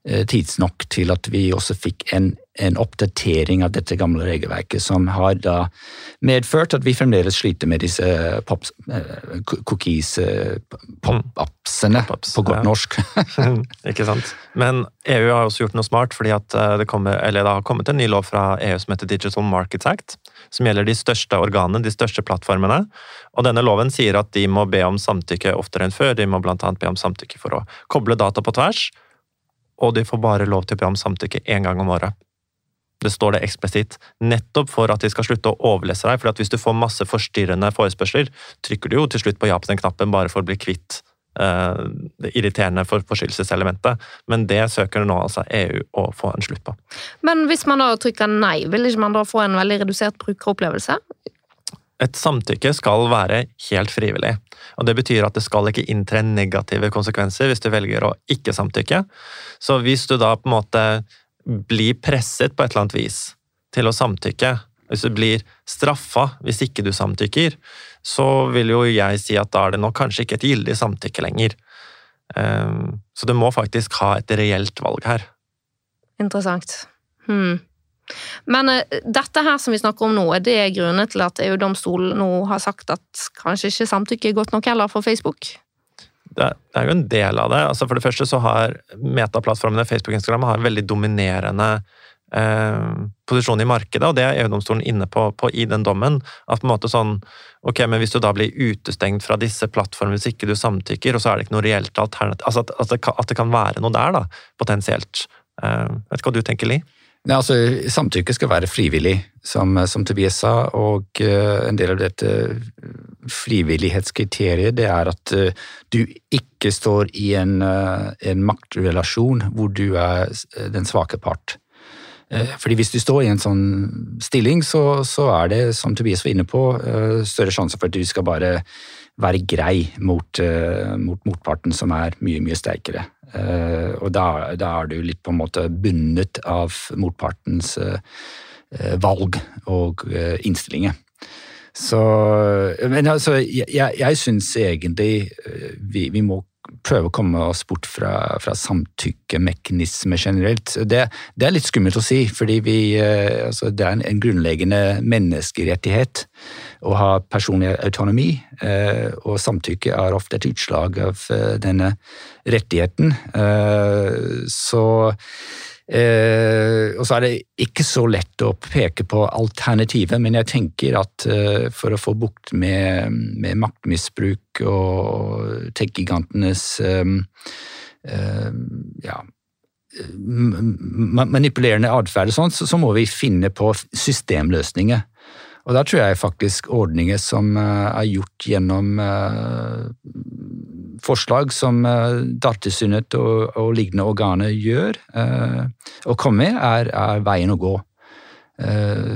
S3: tidsnok til at vi også fikk en en oppdatering av dette gamle regelverket, som har da medført at vi fremdeles sliter med disse pops, uh, cookies, uh, pop-upsene, pop på godt ja. norsk.
S2: Ikke sant. Men EU har også gjort noe smart, fordi eh, det, kommer, det, har kommet en ny lov fra EU som heter Digital Markets Act, som gjelder de største organene, de største plattformene. Og denne loven sier at de må be om samtykke oftere enn før. De må bl.a. be om samtykke for å koble data på tvers, og de får bare lov til å be om samtykke én gang om året. Det står det eksplisitt. Nettopp for at de skal slutte å overlese deg. for Hvis du får masse forstyrrende forespørsler, trykker du jo til slutt på ja på den knappen bare for å bli kvitt eh, det irriterende for forstyrrelseselementet. Men det søker nå altså EU å få en slutt på.
S1: Men hvis man da trykker nei, vil ikke man da få en veldig redusert brukeropplevelse?
S2: Et samtykke skal være helt frivillig. og Det betyr at det skal ikke inntre negative konsekvenser hvis du velger å ikke samtykke. Så hvis du da på en måte blir presset på et eller annet vis til å samtykke, hvis du blir straffa hvis ikke du samtykker, så vil jo jeg si at da er det nok kanskje ikke et gyldig samtykke lenger. Ehm, så du må faktisk ha et reelt valg her.
S1: Interessant. Hmm. Men uh, dette her som vi snakker om nå, er det grunnen til at EU-domstolen nå har sagt at kanskje ikke samtykke er godt nok heller for Facebook?
S2: Det, er jo en del av det. Altså for det første så har metaplattformene Facebook og Instagram har en veldig dominerende eh, posisjon i markedet, og det er EU-domstolen inne på, på, i den dommen. At på en måte sånn Ok, men hvis du da blir utestengt fra disse plattformene hvis ikke du samtykker, og så er det ikke noe reelt alternativ Altså at, at, det, kan, at det, kan, være noe der, da, potensielt. Eh, vet ikke hva du tenker, Li?
S3: Nei, altså, Samtykke skal være frivillig, som, som Tobias sa. Og uh, en del av dette frivillighetskriteriet det er at uh, du ikke står i en, en, maktrelasjon hvor du er den svake part. Fordi Hvis du står i en sånn stilling, så, så er det, som Tobias var inne på, større sjanse for at du skal bare være grei mot, mot motparten som er mye, mye sterkere. Eh, og da, da, er du litt på en måte bundet av motpartens eh, eh, valg og innstillinger. Så Men altså, jeg, jeg syns egentlig vi, vi, må prøve å komme oss bort fra, fra samtykkemekanisme generelt. Det, det, er litt skummelt å si, fordi vi, altså, det er en, en grunnleggende menneskerettighet å ha personlig autonomi, eh, og samtykke er ofte et utslag av eh, denne rettigheten. Eh, og så er det ikke så lett å peke på alternativet, men jeg tenker at for å få bukt med, med maktmisbruk og tech-gigantenes ja, manipulerende atferd, så, så må vi finne på systemløsninger. Og da tror jeg faktisk ordninger som eh, er gjort gjennom eh, forslag som eh, Datatilsynet og, og, lignende organer gjør og kommer med, er, er veien å gå.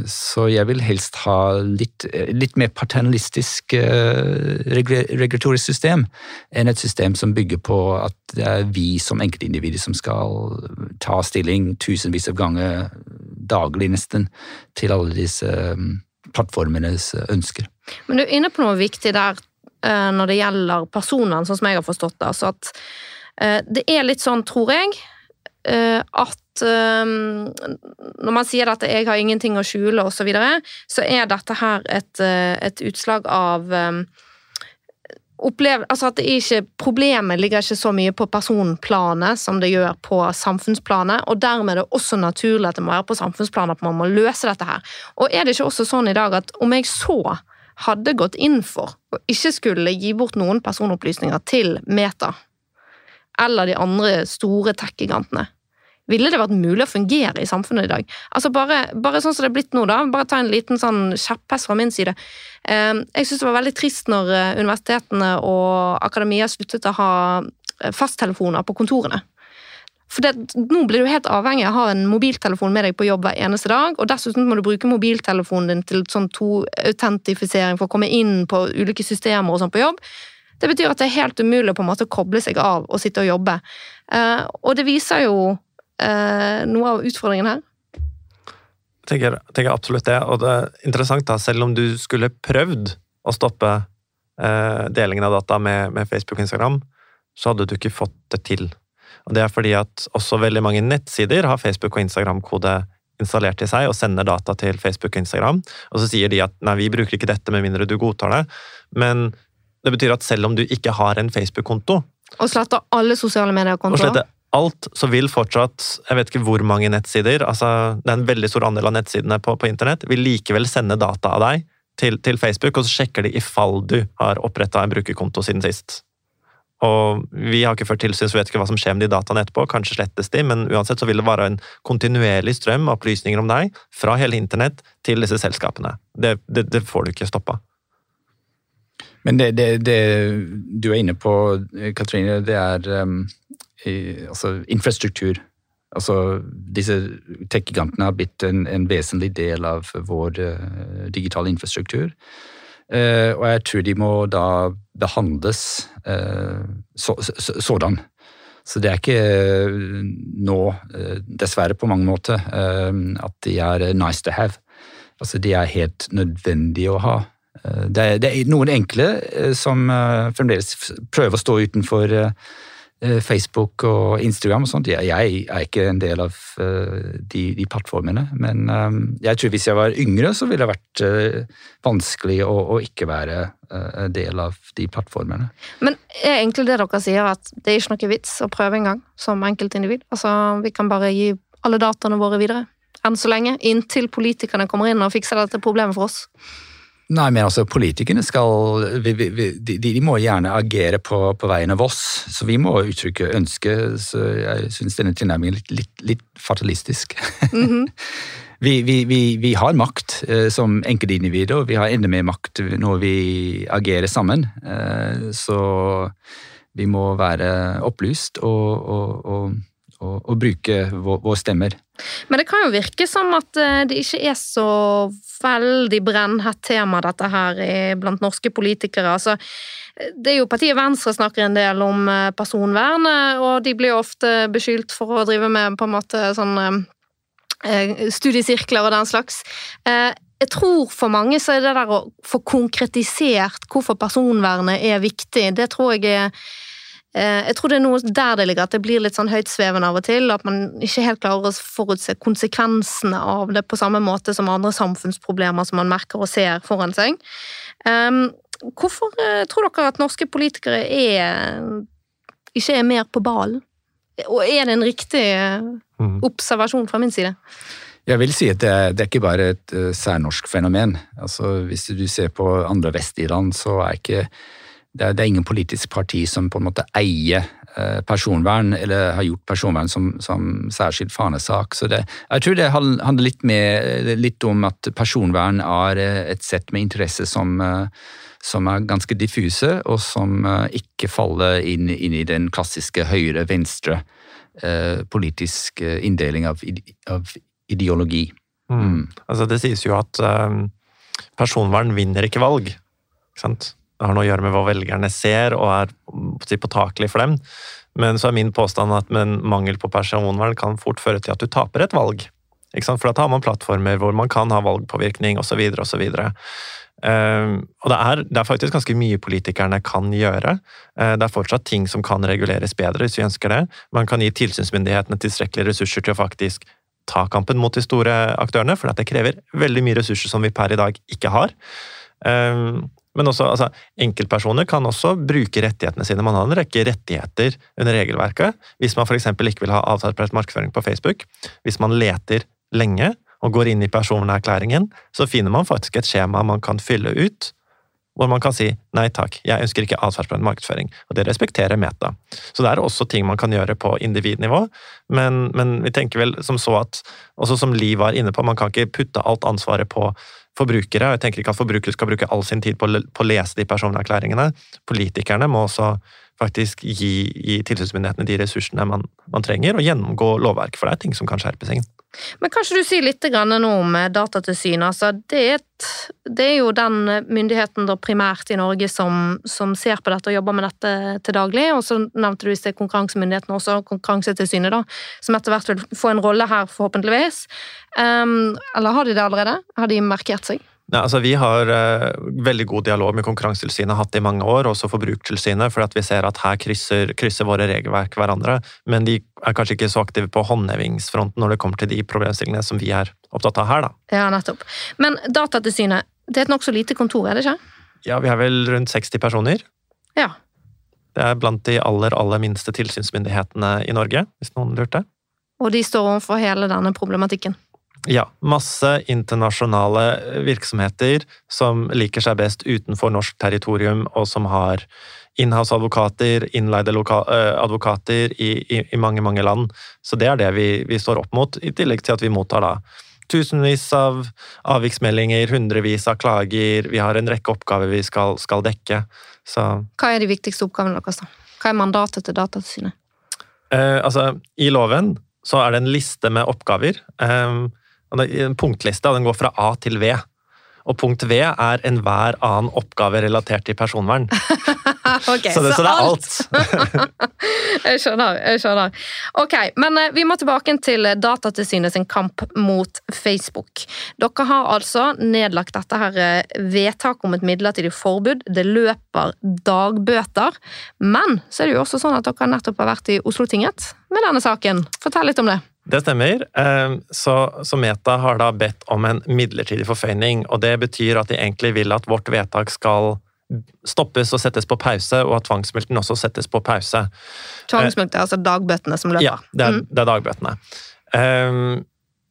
S3: Så jeg vil helst ha litt, litt mer paternalistisk regulatorisk system enn et system som bygger på at det er vi som enkeltindivider som skal ta stilling tusenvis av ganger daglig nesten til alle disse plattformenes eh, ønsker.
S1: Men du er inne på noe viktig der eh, når det gjelder personene, sånn som jeg har forstått det. Altså at eh, det er litt sånn, tror jeg, at når man sier at 'jeg har ingenting å skjule', osv., så, så er dette her et, et utslag av opplev, altså at ikke, Problemet ligger ikke så mye på personplanet som det gjør på samfunnsplanet, og dermed er det også naturlig at det må være på samfunnsplanet at man må løse dette her. Og er det ikke også sånn i dag at om jeg så hadde gått inn for å ikke skulle gi bort noen personopplysninger til Meta eller de andre store tech-gigantene, ville det vært mulig å fungere i samfunnet i dag? Altså bare, bare sånn som det er blitt nå, da. Bare ta en liten sånn kjepphest fra min side. Ehm, jeg syns det var veldig trist når eh, universitetene og akademia sluttet å ha eh, fasttelefoner på kontorene. For det, Nå blir du helt avhengig av å ha en mobiltelefon med deg på jobb hver eneste dag, og dessuten må du bruke mobiltelefonen din til sånn to-autentifisering for å komme inn på ulike systemer og sånn på jobb. Det betyr at det er helt umulig på en måte å koble seg av og sitte og jobbe. Eh, og det viser jo eh, noe av utfordringen her?
S2: Jeg tenker, tenker, absolutt det. Og det er interessant, da, selv om du skulle prøvd å stoppe eh, delingen av data med, med, Facebook og Instagram, så hadde du ikke fått det til. Og Det er fordi at også veldig mange nettsider har Facebook og Instagram-kode installert i seg og sender data til Facebook og Instagram. Og så sier de at nei, vi bruker ikke dette med mindre du godtar det. Men det betyr at selv om du ikke har en Facebook-konto
S1: Og sletter alle sosiale medier-kontoer?
S2: alt, så vil fortsatt jeg vet ikke hvor mange nettsider, altså det er en veldig stor andel av nettsidene på, på internett, vil likevel sende data av deg til, til, Facebook, og så sjekker de ifall du har oppretta en brukerkonto siden sist. Og Vi har ikke ført tilsyn, så vet ikke hva som skjer med de dataene etterpå. Kanskje slettes de, men uansett så vil det være en kontinuerlig strøm av opplysninger om deg fra hele internett til disse selskapene. Det, det, det får du ikke stoppa.
S3: Men det, det, du er inne på, Katrine, det er um altså infrastruktur. Altså, disse tech-gigantene har blitt en, en, vesentlig del av vår uh, digitale infrastruktur. Uh, og jeg tror de må da behandles uh, så, så, sådan. Så det er ikke nå, dessverre på mange måter, at de er nice to have. Altså, de er helt nødvendige å ha. Det er, det er noen enkle som fremdeles prøver å stå utenfor eh, Facebook og Instagram og sånt. Jeg, jeg er ikke en del av uh, de, de, plattformene, men um, jeg tror hvis jeg var yngre, så ville det vært vanskelig å, å, ikke være uh, del av de plattformene.
S1: Men er egentlig det dere sier, at det er ikke noe vits å prøve engang, som enkeltindivid? Altså, vi kan bare gi alle dataene våre videre? Enn så lenge, inntil politikerne kommer inn og fikser dette problemet for oss?
S3: Nei, men altså politikerne skal vi, vi, de, de, må gjerne agere på, på, vegne av oss, så vi må uttrykke ønske. Så jeg syns denne tilnærmingen er litt, litt, litt fatalistisk. Mm -hmm. vi, vi, har makt eh, som enkeltindivider, og vi har enda mer makt når vi agerer sammen. Eh, så vi må være opplyst og, og, og å, å bruke vår, vår, stemmer.
S1: Men det kan jo virke som at eh, det ikke er så veldig brennhett tema, dette her, blant norske politikere. Altså, det er jo partiet Venstre snakker en del om personvernet, personvern, og de blir ofte beskyldt for å drive med på en måte sånn eh, studiesirkler og den slags. Jeg tror for mange så er det der å få konkretisert hvorfor personvernet er viktig, det tror jeg er Eh, jeg tror det er noe der det ligger, at det blir litt sånn høytsvevende av og til. At man ikke helt klarer å forutse konsekvensene av det på samme måte som andre samfunnsproblemer som man merker og ser foran seg. Ehm, hvorfor eh, tror dere at norske politikere er, ikke er mer på ballen? Og er det en riktig eh, mm. observasjon fra min side?
S3: Jeg vil si at det, det er ikke bare et særnorsk fenomen. Altså, hvis du ser på andre vestlige land, så er ikke det er, ingen politisk parti som på en måte eier eh, personvern, eller har gjort personvern som, som særskilt fanesak. Så det, jeg tror det handler litt, med, litt, om at personvern er eh, et sett med interesser som, eh, som er ganske diffuse, og som ikke faller inn, inn i den klassiske høyre-venstre eh, politisk inndeling av, av ideologi.
S2: Mm. Mm. Altså det sies jo at um, personvern vinner ikke valg. Ikke sant? Har noe å gjøre med hva velgerne ser og er påtakelig for dem. Men så er min påstand at mangel på personvern kan fort føre til at du taper et valg. For da har man plattformer hvor man kan ha valgpåvirkning osv. osv. Uh, og det er, det er, faktisk ganske mye politikerne kan gjøre. Uh, det er fortsatt ting som kan reguleres bedre, hvis vi ønsker det. Man kan gi tilsynsmyndighetene tilstrekkelige ressurser til å faktisk ta kampen mot de store aktørene, for det krever veldig mye ressurser som vi per i dag ikke har. Uh, men også, altså, enkeltpersoner kan også bruke rettighetene sine. Man har en rekke rettigheter under regelverket. Hvis man f.eks. ikke vil ha avtalepress markedsføring på Facebook, hvis man leter lenge og går inn i personerklæringen, så finner man faktisk et skjema man kan fylle ut, hvor man kan si nei takk, jeg ønsker ikke atferdsbestemt markedsføring. Og det respekterer Meta. Så det er også ting man kan gjøre på individnivå, men, men vi tenker vel som så at, også som Liv var inne på, man kan ikke putte alt ansvaret på forbrukere. Jeg tenker ikke at forbrukere skal bruke all sin tid på å lese de personerklæringene. Politikerne må også faktisk gi, gi tilsynsmyndighetene de ressursene man, man, trenger, og gjennomgå lovverk, for det er ting som kan skjerpes inn.
S1: Men kanskje du sier litt nå om eh, Datatilsynet. Altså, det, det, er jo den myndigheten da primært i Norge som, som, ser på dette og jobber med dette til daglig. Og så nevnte du i sted konkurransemyndigheten, også Konkurransetilsynet, da, som etter hvert vil få en rolle her, forhåpentligvis. Um, eller har de det allerede? Har de markert seg?
S2: Ja, altså Vi har uh, veldig god dialog med Konkurransetilsynet, hatt i mange år, også Forbrukertilsynet, for vi ser at her krysser, krysser, våre regelverk hverandre. Men de er kanskje ikke så aktive på håndhevingsfronten når det kommer til de problemstillingene som vi er opptatt av her. da.
S1: Ja, nettopp. Men Datatilsynet, det er et nokså lite kontor, er det ikke?
S2: Ja, vi har vel rundt 60 personer.
S1: Ja.
S2: Det er blant de aller, aller minste tilsynsmyndighetene i Norge, hvis noen lurte.
S1: Og de står overfor hele denne problematikken?
S2: Ja, masse internasjonale virksomheter som liker seg best utenfor norsk territorium, og som har inhouse-advokater, innleide eh, advokater i, i, i, mange, mange land. Så det er det vi, vi, står opp mot, i tillegg til at vi mottar da tusenvis av avviksmeldinger, hundrevis av klager, vi har en rekke oppgaver vi skal, skal dekke. Så
S1: Hva er de viktigste oppgavene deres, da? Hva er mandatet til Datatilsynet?
S2: Eh, altså, i loven så er det en liste med oppgaver. Eh, en punktliste, den går fra A til V. Og punkt V er enhver annen oppgave relatert til personvern.
S1: okay,
S2: så, det, så det er alt.
S1: jeg skjønner. jeg skjønner. Ok, Men eh, vi må tilbake til Datatilsynet sin kamp mot Facebook. Dere har altså nedlagt dette her eh, vedtaket om et midlertidig forbud. Det løper dagbøter. Men så er det jo også sånn at dere nettopp har vært i Oslo tingrett med denne saken. Fortell litt om det.
S2: Det stemmer. Eh, så, så, Meta har da bedt om en midlertidig forføyning. og Det betyr at de egentlig vil at vårt vedtak skal stoppes og settes på pause, og at tvangsmulkten også settes på pause.
S1: Tvangsmulkt er altså dagbøtene som løper?
S2: Ja, det er, mm. det er dagbøtene. Um,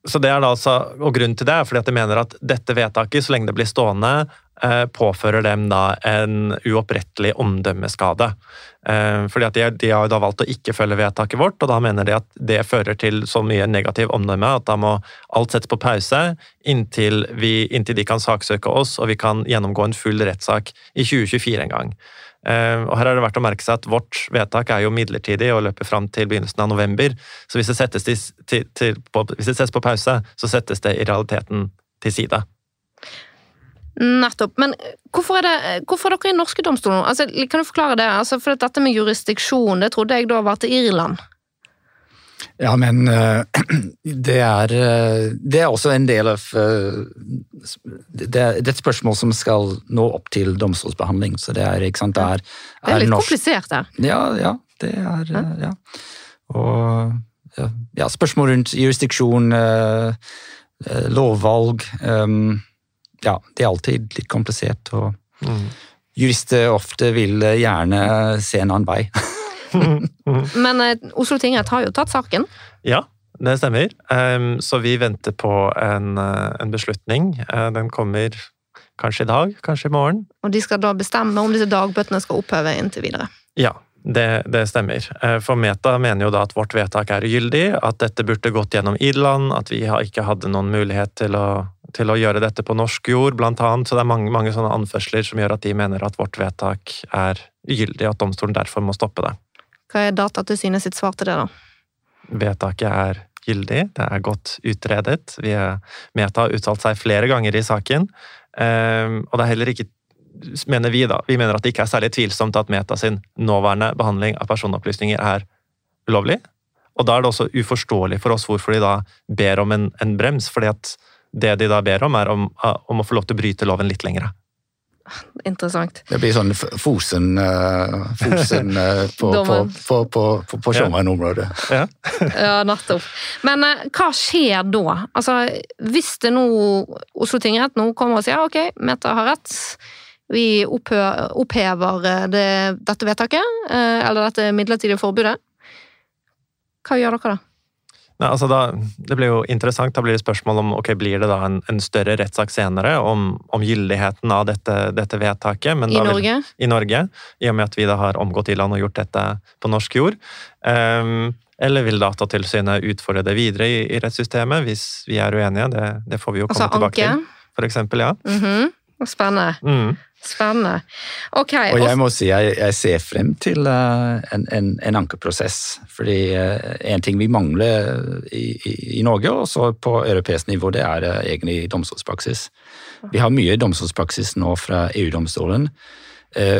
S2: så det er da altså, og Grunnen til det er fordi at de mener at dette vedtaket, så lenge det blir stående, påfører dem da en uopprettelig omdømmeskade. Eh, fordi at de, de har da valgt å ikke følge vedtaket vårt, og da mener de at det fører til så mye negativ omdømme at da må alt settes på pause inntil, vi, inntil de kan saksøke oss og vi kan gjennomgå en full rettssak i 2024 en gang. Uh, og her er det verdt å merke seg at Vårt vedtak er jo midlertidig og løper fram til begynnelsen av november. Så hvis det, settes til, til, på, hvis det settes på pause, så settes det i realiteten til side.
S1: Nettopp. Men hvorfor er, det, hvorfor er dere i norske domstoler? Altså, kan du forklare det? Altså, for dette med jurisdiksjon, det trodde jeg da var til Irland.
S3: Ja, men uh, det er, uh, det er også en del av uh, det, er, et spørsmål som skal nå opp til domstolsbehandling. så Det er ikke sant, det er,
S1: det er litt norsk... komplisert her.
S3: Ja, ja, det er ja. Og ja, spørsmål rundt jurisdiksjon, lovvalg um, ja, det er alltid litt komplisert. og mm. Jurister ofte vil gjerne se en annen vei.
S1: Men eh, Oslo tingrett har jo tatt saken?
S2: Ja, det stemmer. Um, så vi venter på en, uh, en beslutning. Uh, den kommer kanskje i dag, kanskje i morgen.
S1: Og de skal da bestemme om disse dagbøtene skal oppheve inntil videre?
S2: Ja, det, det, stemmer. For Meta mener jo da at vårt vedtak er ugyldig, at dette burde gått gjennom Irland, at vi ikke hadde noen mulighet til å til å gjøre dette på norsk jord, blant annet. Så det er mange, mange sånne anførsler som gjør at de mener at vårt vedtak er ugyldig, og at domstolen derfor må stoppe det.
S1: Hva er Datatilsynet sitt svar til det, da?
S2: Vedtaket er gyldig, det er godt utredet. Vi er, Meta har uttalt seg flere ganger i saken, ehm, og det er heller ikke mener vi da, vi mener at det ikke er særlig tvilsomt at Meta sin nåværende behandling av personopplysninger er ulovlig. Og da er det også uforståelig for oss hvorfor de da ber om en, en brems, fordi at det de da ber om, er om, om å få lov til å bryte loven litt lengre.
S1: Interessant.
S3: Det blir sånn Fosen, uh, fosen uh, på, på, på, på, på Sjåmann-området.
S2: Ja.
S1: ja, nettopp. Men uh, hva skjer da? Altså, hvis det nå Oslo tingrett nå kommer og sier ok, Meta har rett, vi opphever det, dette vedtaket, eller dette midlertidige forbudet, hva gjør dere da?
S2: Nei, altså da, det blir jo interessant. Da blir det spørsmål om ok, blir det da en, en større rettssak senere om, om gyldigheten av dette, dette vedtaket.
S1: I Norge?
S2: Vil, I Norge, I og med at vi da har omgått i land og gjort dette på norsk jord. Um, eller vil Datatilsynet utfordre det videre i, i, rettssystemet hvis vi er uenige? Det, det får vi jo komme altså, tilbake anke. til. For eksempel, ja.
S1: Mm -hmm. Spennende. Mm. Spennende. Ok.
S3: Og jeg må si jeg, jeg ser frem til uh, en, en, en, ankeprosess. Fordi uh, en ting vi mangler i, i, i Norge, og også på europeisk nivå, det er egentlig domstolspraksis. Vi har mye domstolspraksis nå fra EU-domstolen.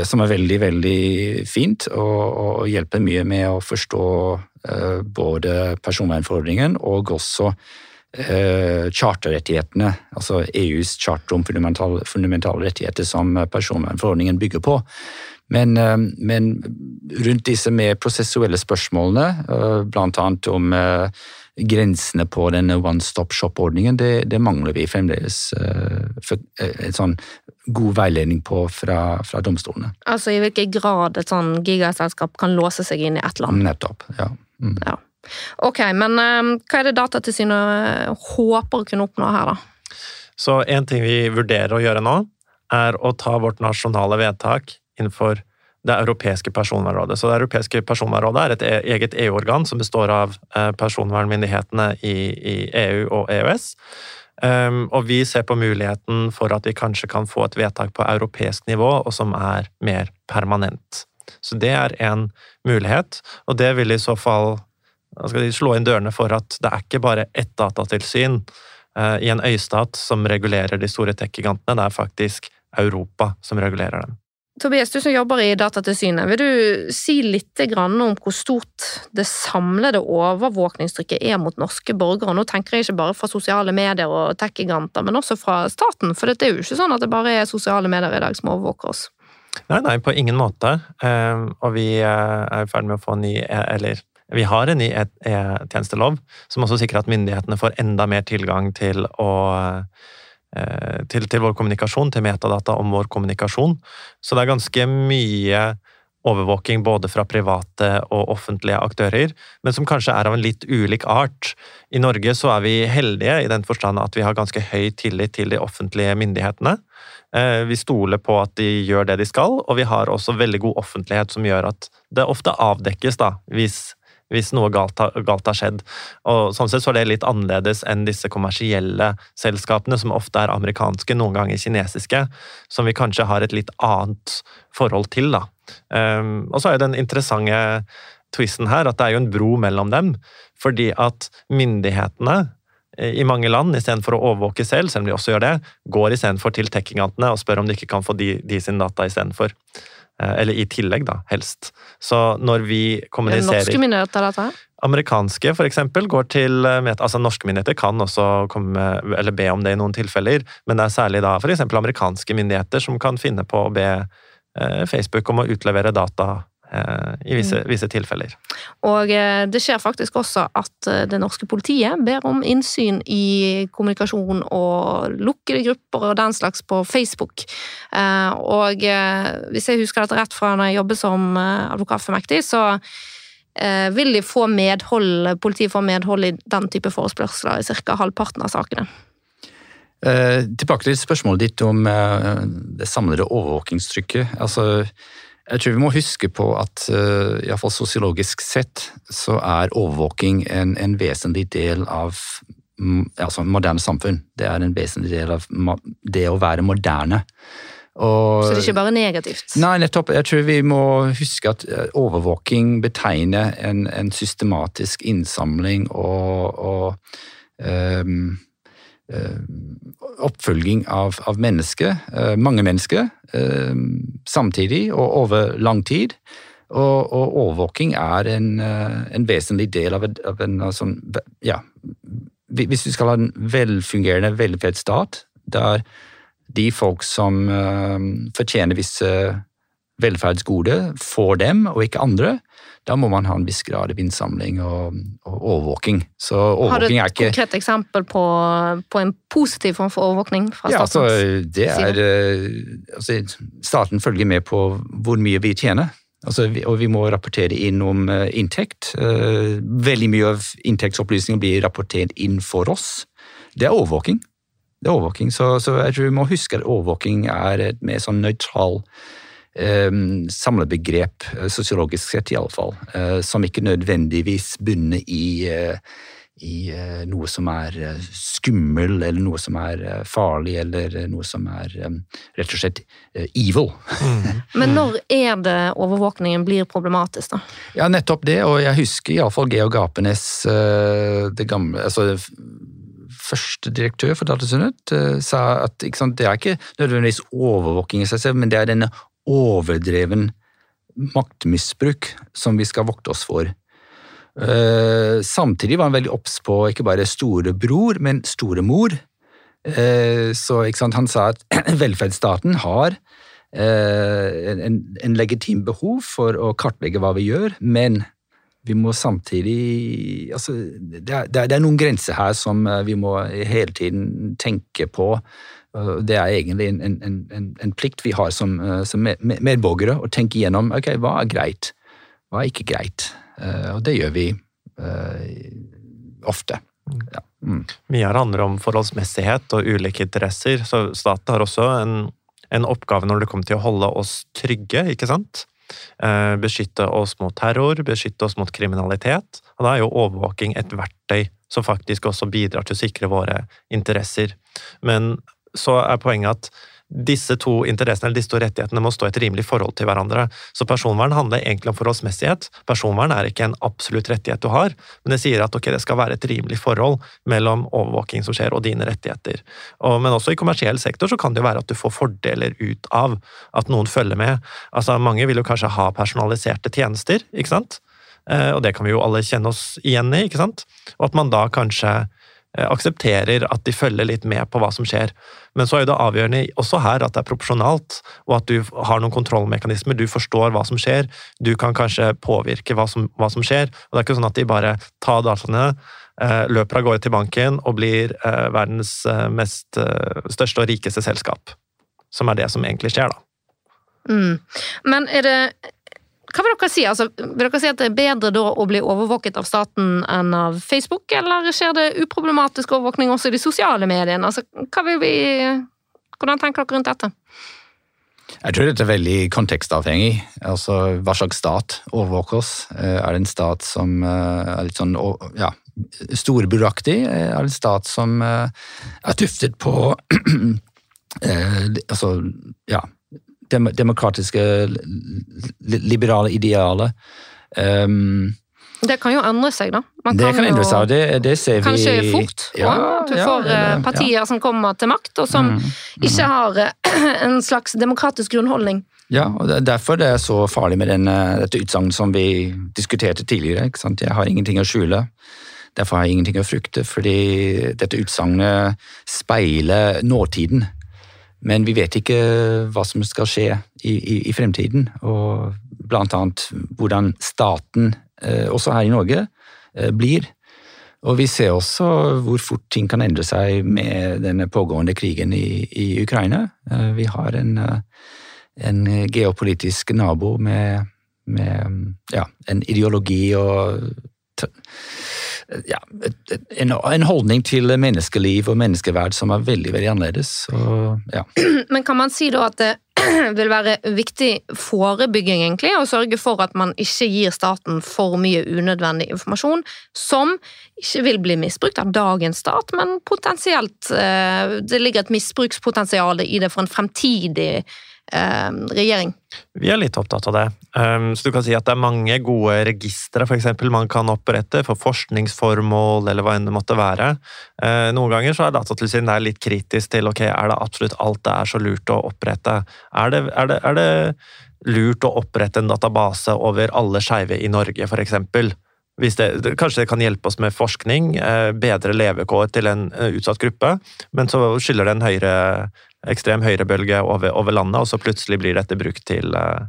S3: Som er veldig, veldig fint og, og, hjelper mye med å forstå både personvernforordningen og også Eh, charterrettighetene, altså EUs charter om fundamentale, fundamentale rettigheter som personvernforordningen bygger på. Men, eh, men, rundt disse mer prosessuelle spørsmålene, eh, bl.a. om grensene på denne one stop shop-ordningen, det, det, mangler vi fremdeles en sånn god veiledning på fra, fra, domstolene.
S1: Altså i hvilken grad et sånn gigaselskap kan låse seg inn i ett land?
S3: Nettopp, ja. Mm.
S1: ja. Ok, men um, hva er det Datatilsynet håper å kunne oppnå her, da?
S2: Så en ting vi vurderer å gjøre nå, er å ta vårt nasjonale vedtak innenfor det europeiske personvernrådet. Så Det europeiske personvernrådet er et e-, eget EU-organ som består av eh, personvernmyndighetene i, EU og EØS. Um, og vi ser på muligheten for at vi kanskje kan få et vedtak på europeisk nivå, og som er mer permanent. Så det er en mulighet, og det vil i så fall skal de slå inn dørene for at det er ikke bare ett datatilsyn eh, i en øystat som regulerer de store tech-gigantene. Det er faktisk Europa som regulerer dem.
S1: Tobias, du som jobber i Datatilsynet, vil du si litt om hvor stort det samlede overvåkningstrykket er mot norske borgere? Nå tenker jeg ikke bare fra sosiale medier og tech-giganter, men også fra staten. For det er jo ikke sånn at det bare er sosiale medier i dag som overvåker oss.
S2: Nei, nei, på ingen måte. Ehm, og vi eh, er i ferd med å få en ny Eller vi har en ny e-tjenestelov som også sikrer at myndighetene får enda mer tilgang til å Eh, til, til, vår kommunikasjon, til metadata om vår kommunikasjon. Så det er ganske mye overvåking både fra private og offentlige aktører, men som kanskje er av en litt ulik art. I Norge så er vi heldige i den forstand at vi har ganske høy tillit til de offentlige myndighetene. Eh, vi stoler på at de gjør det de skal, og vi har også veldig god offentlighet som gjør at det ofte avdekkes da, hvis hvis noe galt har, galt har, skjedd. Og Sånn sett så er det litt annerledes enn disse kommersielle selskapene, som ofte er amerikanske, noen ganger kinesiske, som vi kanskje har et litt annet forhold til. da. Um, og så er den interessante twisten her at det er jo en bro mellom dem, fordi at myndighetene eh, i mange land, istedenfor å overvåke selv, selv om de også gjør det, går istedenfor til tech-gigantene og spør om de ikke kan få de, de sin data istedenfor. Eh, eller i tillegg, da, helst. Så når vi kommuniserer
S1: Norske myndigheter, dette?
S2: Amerikanske, for eksempel, går til eh, Altså, norske myndigheter kan også komme, eller be om det i noen tilfeller, men det er særlig da for eksempel amerikanske myndigheter som kan finne på å be eh, Facebook om å utlevere data i visse, mm. visse, tilfeller.
S1: Og eh, det skjer faktisk også at eh, det norske politiet ber om innsyn i kommunikasjon og lukkede grupper og den slags på Facebook. Og hvis jeg husker dette rett fra når jeg jobber som advokat for mektig, så vil de få medhold, politiet få medhold i den type forespørsler i ca. halvparten av sakene.
S3: Eh, tilbake til spørsmålet ditt om eh, det samlede overvåkingstrykket. Altså, jeg tror vi må huske på at uh, iallfall sosiologisk sett så er overvåking en, en vesentlig del av altså, moderne samfunn. Det er en vesentlig del av det å være moderne.
S1: Og, så det er ikke bare negativt?
S3: Nei, nettopp. Jeg tror vi må huske at eh, overvåking betegner en, en systematisk innsamling og, og um, oppfølging av, av mennesker, mange mennesker, Eh, samtidig og over lang tid. Og, og overvåking er en, eh, en, vesentlig del av, av en sånn Ja, hvis vi skal ha en velfungerende velferdsstat der de folk som fortjener visse velferdsgode, får dem og ikke andre, da må man ha en viss grad av innsamling og, og overvåking. Så overvåking
S1: Har du et konkret eksempel på, på, en positiv form for overvåkning fra
S3: ja, altså, det er, uh, altså, Staten følger med på hvor mye vi tjener. Altså, og vi må rapportere inn om uh, inntekt. Uh, veldig mye av inntektsopplysninger blir rapportert inn for oss. Det er overvåking. Det er overvåking, så, så jeg tror vi må huske at overvåking er et mer sånn nøytral samlebegrep, eh, sosiologisk sett iallfall, eh, som ikke nødvendigvis bunner i, eh, i noe som er skummel, eller noe som er farlig, eller noe som er rett og slett evil.
S1: Mm. Men når er det overvåkningen blir problematisk, da?
S3: Ja, nettopp det, og jeg husker iallfall Georg Apenes, det gamle altså første direktør for Datatilsynet, sa at sant, det er ikke nødvendigvis overvåking i seg selv, men det er denne overdreven maktmisbruk som vi skal vokte oss for. Uh, samtidig var han veldig obs på ikke bare storebror, men storemor. Uh, så han sa at velferdsstaten har uh, en, en, legitim behov for å kartlegge hva vi gjør, men vi må samtidig altså, det, er, det er noen grenser her som vi må hele tiden tenke på det er egentlig en, en, en, en plikt vi har som, eh, som medborgere, å tenke igjennom ok, hva er greit, hva er ikke greit. Eh, og det gjør vi ofte. Ja.
S2: Mm. Mye handler om forholdsmessighet og ulike interesser, så staten har også en, en oppgave når det kommer til å holde oss trygge, ikke sant? Beskytte oss mot terror, beskytte oss mot kriminalitet. Og da er jo overvåking et verktøy som faktisk også bidrar til å sikre våre interesser. Men så er poenget at disse to interessene eller disse to rettighetene må stå i et rimelig forhold til hverandre. Så personvern handler egentlig om forholdsmessighet. Personvern er ikke en absolutt rettighet du har, men det sier at okay, det skal være et rimelig forhold mellom overvåking som skjer, og dine rettigheter. Og, men også i kommersiell sektor så kan det jo være at du får fordeler ut av at noen følger med. Altså, Mange vil jo kanskje ha personaliserte tjenester, ikke sant? Eh, og det kan vi jo alle kjenne oss igjen i, ikke sant? Og at man da kanskje aksepterer at de følger litt med på hva som skjer. Men så er det avgjørende også her at det er proporsjonalt, og at du har noen kontrollmekanismer. Du forstår hva som skjer, du kan kanskje påvirke hva som, hva som skjer. og Det er ikke sånn at de bare tar dataene, eh, løper av gårde til banken og blir eh, verdens mest største og rikeste selskap. Som er det som egentlig skjer, da.
S1: Mm. Men er det hva vil dere si? Altså, vil dere si at det er bedre da å bli overvåket av staten enn av Facebook, eller skjer det uproblematisk overvåkning også i de sosiale mediene? Altså, vi, hvordan tenker dere rundt dette?
S3: Jeg tror dette er veldig kontekstavhengig. Altså, Hva slags stat overvåker oss? Eh, er det en stat som eh, er litt sånn ja, storbyaktig? Er det en stat som eh, er tuftet på altså, ja, demokratiske, liberale idealet. Um,
S1: det kan jo endre seg, da.
S3: Man det kan, endre seg, det, det ser vi
S1: Kanskje fort. Ja, du ja, får ja, eh, partier som kommer til makt, og som mm, mm. ikke har eh, en slags demokratisk grunnholdning.
S3: Ja, og det er derfor det er så farlig med denne, dette utsagnet som vi diskuterte tidligere. ikke sant? Jeg har ingenting å skjule. Derfor har jeg ingenting å frykte, fordi dette utsagnet speiler nåtiden. Men vi vet ikke hva som skal skje i, i, i fremtiden, og blant annet hvordan staten, eh, også her i Norge, eh, blir. Og vi ser også hvor fort ting kan endre seg med denne pågående krigen i, i Ukraina. Vi har en, en geopolitisk nabo med, med ja, en ideologi og ja, en, en, holdning til menneskeliv og menneskeverd som er veldig veldig annerledes. Og, ja.
S1: Men kan man si da at det vil være viktig forebygging egentlig, å sørge for at man ikke gir staten for mye unødvendig informasjon som ikke vil bli misbrukt av dagens stat, men potensielt eh, Det ligger et misbrukspotensial i det for en fremtidig eh, regjering.
S2: Vi er litt opptatt av det. Um, så du kan si at det er mange gode registre for eksempel, man kan opprette for forskningsformål eller hva enn det måtte være. Uh, noen ganger så er Datatilsynet litt kritisk til ok, er det absolutt alt det er så lurt å opprette. Er det, er det, er det lurt å opprette en database over alle skeive i Norge, eksempel? Det, kanskje det kan hjelpe oss med forskning, uh, bedre levekår til en uh, utsatt gruppe, men så skylder det en høyere ekstrem høyrebølge over, over, landet, og så plutselig blir dette brukt til uh,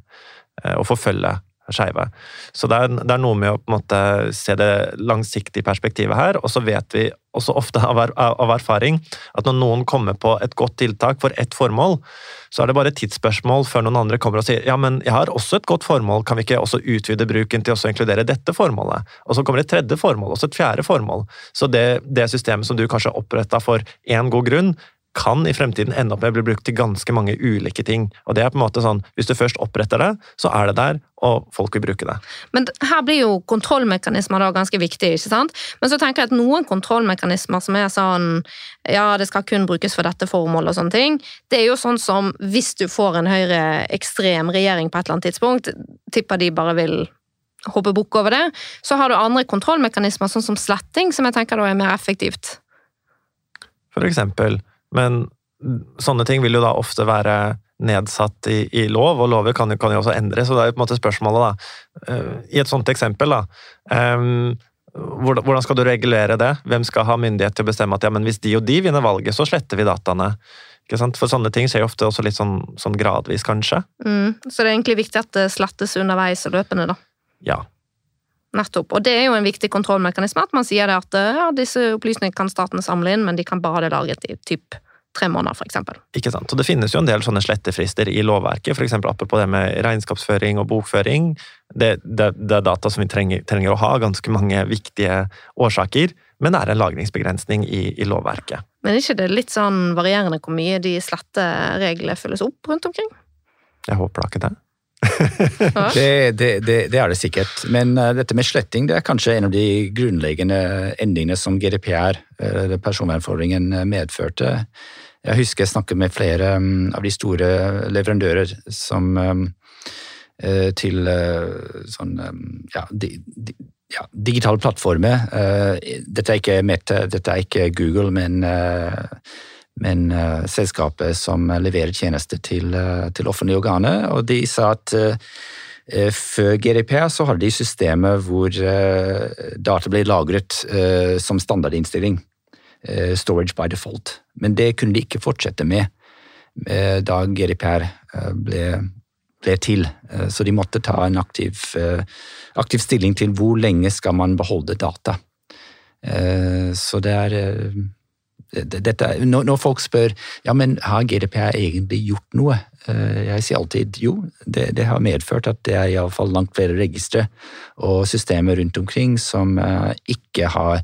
S2: å forfølge skeive. Så det er, det er, noe med å på en måte se det langsiktige perspektivet her, og så vet vi også ofte av, av, erfaring at når noen kommer på et godt tiltak for ett formål, så er det bare et tidsspørsmål før noen andre kommer og sier ja, men jeg har også et godt formål, kan vi ikke også utvide bruken til å inkludere dette formålet? Og så kommer det et tredje formål, også et fjerde formål. Så det, det systemet som du kanskje oppretta for én god grunn, kan i fremtiden ende opp med å bli brukt til ganske mange ulike ting. Og det er på en måte sånn, Hvis du først oppretter det, så er det der, og folk vil bruke det.
S1: Men her blir jo kontrollmekanismer da ganske viktig, ikke sant? Men så tenker jeg at noen kontrollmekanismer som er sånn ja, det skal kun brukes for dette formålet og sånne ting, det er jo sånn som hvis du får en høyreekstrem regjering på et eller annet tidspunkt, tipper de bare vil hoppe bukk over det, så har du andre kontrollmekanismer, sånn som sletting, som jeg tenker da er mer effektivt.
S2: For eksempel men sånne ting vil jo da ofte være nedsatt i, i lov, og lover kan, kan, jo også endres. Så det er jo på en måte spørsmålet, da. Uh, I et sånt eksempel, da. Um, hvordan skal du regulere det? Hvem skal ha myndighet til å bestemme at ja, men hvis de og de vinner valget, så sletter vi dataene? For sånne ting skjer jo ofte også litt sånn, sånn gradvis, kanskje.
S1: Mm, så det er egentlig viktig at det slettes underveis og løpende, da.
S2: Ja.
S1: Nettopp. Og det er jo en viktig kontrollmekanisme at man sier at ja, disse opplysningene kan staten samle inn, men de kan bare lagret i typ tre måneder, f.eks.
S2: Ikke sant. Og det finnes jo en del sånne slettefrister i lovverket, f.eks. apropos det med regnskapsføring og bokføring. Det, det, det er data som vi trenger, trenger, å ha ganske mange viktige årsaker, men det er en lagringsbegrensning i, i lovverket.
S1: Men er ikke det litt sånn varierende hvor mye de slette reglene følges opp rundt omkring?
S2: Jeg håper da ikke det.
S3: Det, det, det, det, er det sikkert. Men uh, dette med sletting det er kanskje en av de grunnleggende endringene som GDPR, uh, personvernforordningen, medførte. Jeg husker jeg snakket med flere um, av de store leverandører som um, uh, til sånn um, ja, di, di, ja, digitale plattformer. Dette er ikke dette er ikke Google, men, uh, men selskapet som leverer tjenester til, til offentlige organer. Og de sa at før GDPR så hadde de systemer hvor data ble lagret som standardinnstilling. Eh, storage by default. Men det kunne de ikke fortsette med eh, da GDPR eh, ble, ble til. Så de måtte ta en aktiv, aktiv, stilling til hvor lenge skal man beholde data. Så det er dette, når, folk spør ja, men har GDPR egentlig gjort noe, jeg sier alltid jo, det, det har medført at det er iallfall langt flere registre og systemer rundt omkring som ikke har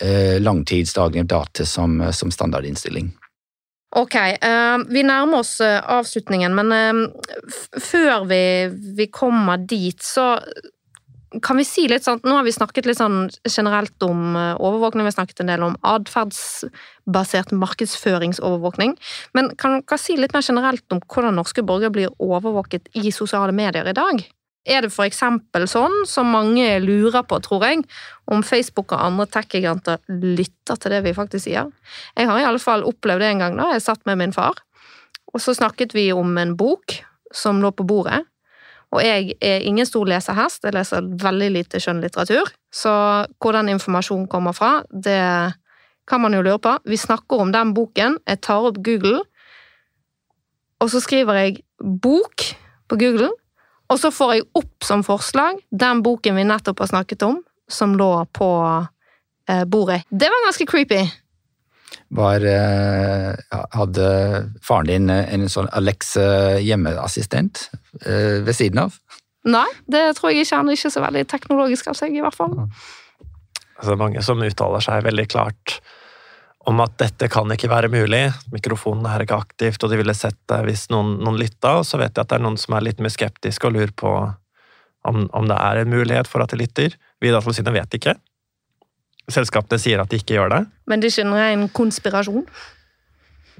S3: Eh, langtidsdaglige data som, eh, som standardinnstilling.
S1: Ok, vi nærmer oss avslutningen, men før vi, vi, kommer dit, så kan vi si litt sånn Nå har vi snakket litt sånn generelt om overvåkning, vi har snakket en del om atferdsbasert markedsføringsovervåkning. Men kan dere si litt mer generelt om hvordan norske borgere blir overvåket i sosiale medier i dag? er det eksempel sånn, som mange lurer på, tror jeg, om Facebook og andre tech-giganter lytter til det vi faktisk sier. Jeg har i alle fall opplevd det en gang da jeg satt med min far, og så snakket vi om en bok som lå på bordet. Og jeg er ingen stor leserhest, jeg leser veldig lite skjønnlitteratur, så hvor den informasjonen kommer fra, det kan man jo lure på. Vi snakker om den boken, jeg tar opp Google, og så skriver jeg 'bok' på Google, og så får jeg opp som forslag den boken vi nettopp har snakket om, som lå på eh, bordet. Det var ganske creepy.
S3: Var, eh, hadde faren din en sånn Alexa hjemmeassistent eh, ved siden av?
S1: Nei, det tror jeg ikke. Han er ikke så veldig teknologisk av seg, i hvert fall.
S2: Altså, mange som uttaler seg veldig klart om at dette kan ikke være mulig, mikrofonen er ikke aktivt, og de ville sett det hvis noen, noen lytta, og så vet jeg at det er noen som er litt mer skeptiske og lurer på om, om det er en mulighet for at de lytter. Vi i Datatilsynet vet ikke. Selskapene sier at de ikke gjør det.
S1: Men det er ikke en konspirasjon?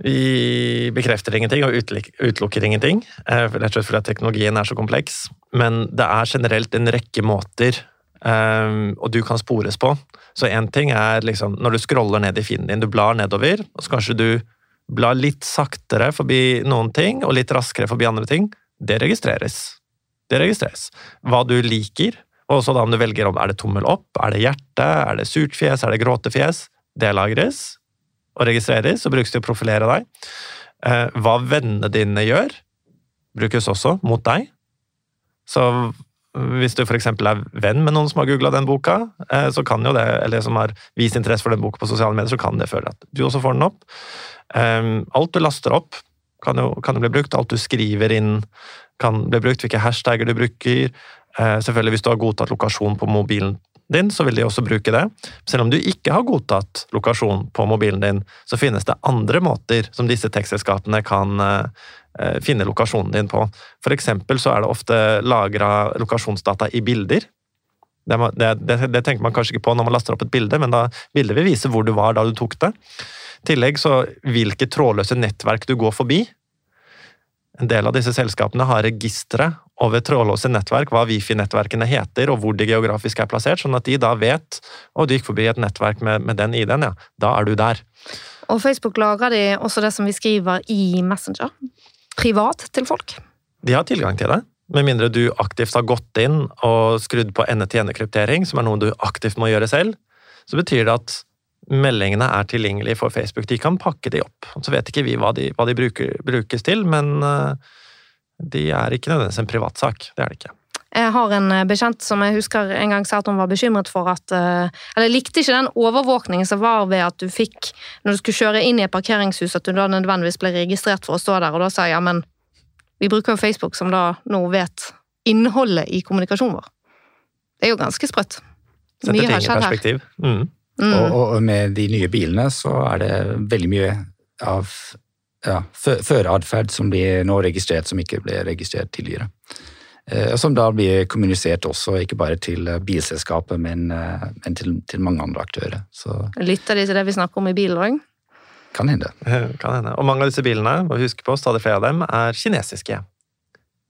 S2: Vi bekrefter ingenting og utelukker ingenting, eh, rett og slett fordi teknologien er så kompleks. Men det er generelt en rekke måter Um, og du kan spores på. Så én ting er liksom når du scroller ned i feeden din, du blar nedover, og så kanskje du blar litt saktere forbi noen ting, og litt raskere forbi andre ting. Det registreres. Det registreres. Hva du liker, og så da om du velger om er det tommel opp, er det hjerte, er det surt fjes, er det gråtefjes, det lagres og registreres og brukes til å profilere deg. Uh, hva vennene dine gjør, brukes også mot deg. Så hvis du f.eks. er venn med noen som har googla den boka, eh, så kan jo det, eller som har vist interesse for den boka på sosiale medier, så kan det føle at du også får den opp. Ehm, alt du laster opp, kan jo, kan jo bli brukt. Alt du skriver inn, kan bli brukt. Hvilke hashtagger du bruker. Eh, selvfølgelig, hvis du har godtatt lokasjon på mobilen din, så vil de også bruke det. Selv om du ikke har godtatt lokasjon på mobilen din, så finnes det andre måter som disse tekstselskapene kan eh, Eh, finne lokasjonen din på. For eksempel så er det ofte lagra lokasjonsdata i bilder. Det, det, det, tenker man kanskje ikke på når man laster opp et bilde, men da bildet vil vise hvor du var da du tok det. I tillegg så hvilke trådløse nettverk du går forbi. En del av disse selskapene har registre over trådløse nettverk, hva Wifi-nettverkene heter og hvor de geografisk er plassert, sånn at de da vet og du gikk forbi et nettverk med, med den ID-en, ja, da er du der.
S1: Og Facebook lager de også det som vi skriver i Messenger privat til folk?
S2: De har tilgang til det. Med mindre du aktivt har gått inn og skrudd på ende-til-ende-kryptering, som er noe du aktivt må gjøre selv, så betyr det at meldingene er tilgjengelige for Facebook. De kan pakke de opp. Så vet ikke vi hva de, hva de bruker, brukes til, men eh, de er ikke nødvendigvis en privatsak. Det er det ikke.
S1: Jeg har en eh, bekjent som jeg husker en gang sa at hun var bekymret for at eh, Eller likte ikke den overvåkningen som var ved at du fikk, når du skulle kjøre inn i et parkeringshus, at du da nødvendigvis ble registrert for å stå der. Og da sa jeg ja, men vi bruker jo Facebook, som da nå vet innholdet i kommunikasjonen vår. Det er jo ganske sprøtt.
S2: Setter ting i perspektiv. Mm.
S3: Mm. Og, og, med de nye bilene så er det veldig mye av ja, føreatferd som blir nå registrert, som ikke ble registrert tidligere. Og som da blir kommunisert også, ikke bare til eh, bilselskapet, men, eh, men til, til, mange andre aktører. Så.
S1: Lytter de til det vi snakker om i bilen òg?
S3: kan hende.
S2: Kan hende. Og mange av disse bilene, må vi huske på, stadig flere av dem, er kinesiske.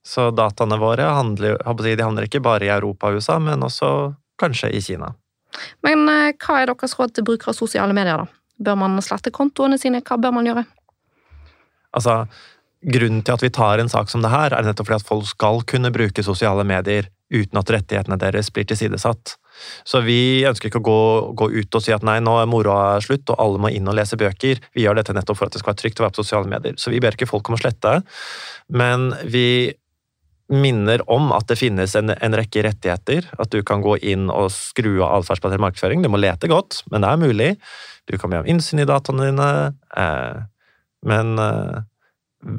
S2: Så dataene våre handler, de handler ikke bare i Europa og USA, men også kanskje i Kina.
S1: Men eh, hva er deres råd til brukere av sosiale medier, da? Bør man slette kontoene sine? Hva bør man gjøre?
S2: Altså, Grunnen til at vi tar en sak som det her, er nettopp fordi at folk skal kunne bruke sosiale medier uten at rettighetene deres blir tilsidesatt. Så vi ønsker ikke å gå, gå, ut og si at nei, nå er moroa slutt, og alle må inn og lese bøker. Vi gjør dette nettopp for at det skal være trygt å være på sosiale medier. Så vi ber ikke folk om å slette, men vi minner om at det finnes en, en, rekke rettigheter. At du kan gå inn og skru av atferdsbasert markedsføring. Du må lete godt, men det er mulig. Du kan be om innsyn i dataene dine. Eh, men eh,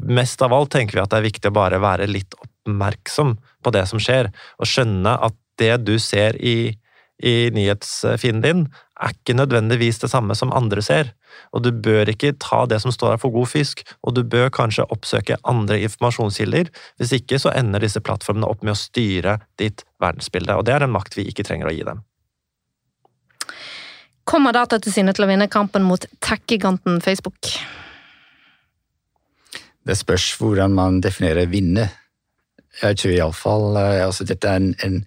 S2: mest av alt tenker vi at det er viktig å bare være litt oppmerksom på det som skjer, og skjønne at det du ser i, i nyhetsfeeden din, er ikke nødvendigvis det samme som andre ser. Og du bør ikke ta det som står her for god fisk, og du bør kanskje oppsøke andre informasjonskilder. Hvis ikke så ender disse plattformene opp med å styre ditt verdensbilde, og det er en makt vi ikke trenger å gi dem.
S1: Kommer Datatilsynet til å vinne kampen mot tech-giganten Facebook?
S3: Det spørs hvordan man definerer vinne. Jeg tror iallfall eh, altså Dette er en, en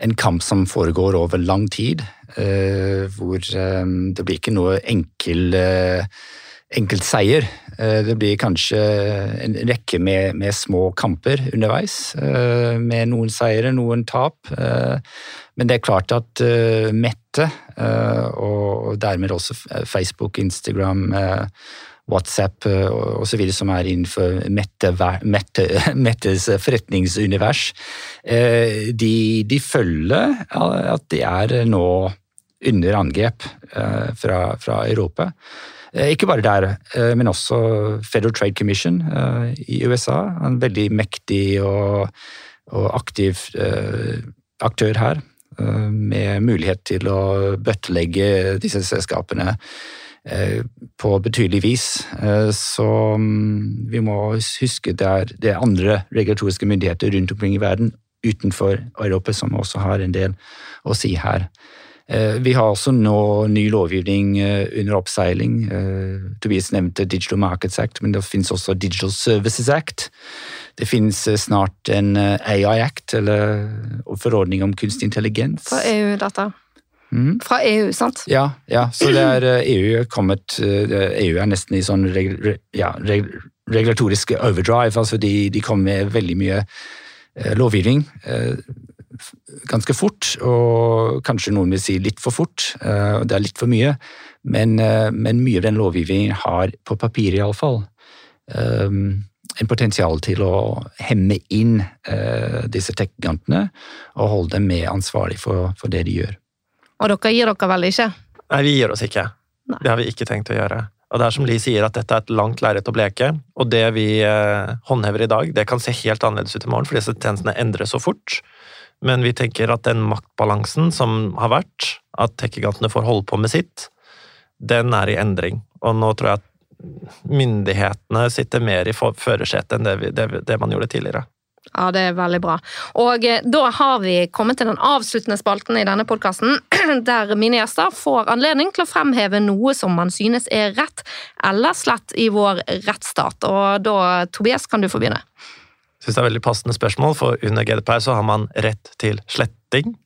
S3: en kamp som foregår over lang tid, eh, hvor eh, det blir ikke noe enkel, eh, enkelt seier. Det blir kanskje en rekke med, med små kamper underveis, med noen seire, noen tap. Men det er klart at Mette, og dermed også Facebook, Instagram, WhatsApp eh, osv. som er innenfor Mette, Mette, Mettes forretningsunivers, eh, de, de, følger at de er nå under angrep eh, fra, fra Europa. Ikke bare der, men også Federal Trade Commission i USA. En veldig mektig og, og aktiv aktør her, med mulighet til å bøttelegge disse selskapene Eh, på betydelig vis. Eh, så mm, vi må huske det er, det er andre regulatoriske myndigheter rundt omkring i verden utenfor Europa som også har en del å si her. Eh, vi har også nå ny lovgivning under oppseiling. Tobias nevnte Digital Markets Act, men det finnes også Digital Services Act. Det finnes snart en AI Act, eller forordning om kunstig intelligens.
S1: For EU-data? Mm. Fra EU, sant?
S3: Ja, ja, så det er EU eh, e kommet EU eh, e er nesten i sånn reg, ja, reg, regulatorisk overdrive. altså De, de kommer med veldig mye eh, lovgivning eh, ganske fort, og kanskje noen vil si litt for fort. Eh, det er litt for mye, men, men mye av den lovgivningen har, på papiret iallfall, eh, en potensial til å hemme inn disse tech-gigantene og holde dem mer ansvarlig for, for det de gjør.
S1: Og dere gir dere vel ikke?
S2: Nei, vi gir oss ikke. Nei. Det har vi ikke tenkt å gjøre. Og det er som Lee sier, at dette er et langt lerret å bleke. Og det vi eh, håndhever i dag, det kan se helt annerledes ut i morgen, fordi disse tjenestene endres så fort. Men vi tenker at den maktbalansen som har vært, at tech-gigantene får holde på med sitt, den er i endring. Og nå tror jeg at myndighetene sitter mer i førersetet enn det, vi, det, det man gjorde tidligere.
S1: Ja, det er veldig bra. Og eh, da har vi kommet til den avsluttende spalten i denne podkasten, der mine gjester får anledning til å fremheve noe som man synes er rett eller slett i vår rettsstat. Og da, Tobias, kan du få begynne.
S2: Jeg synes det er veldig passende spørsmål, for under GDPR så har man rett til sletting.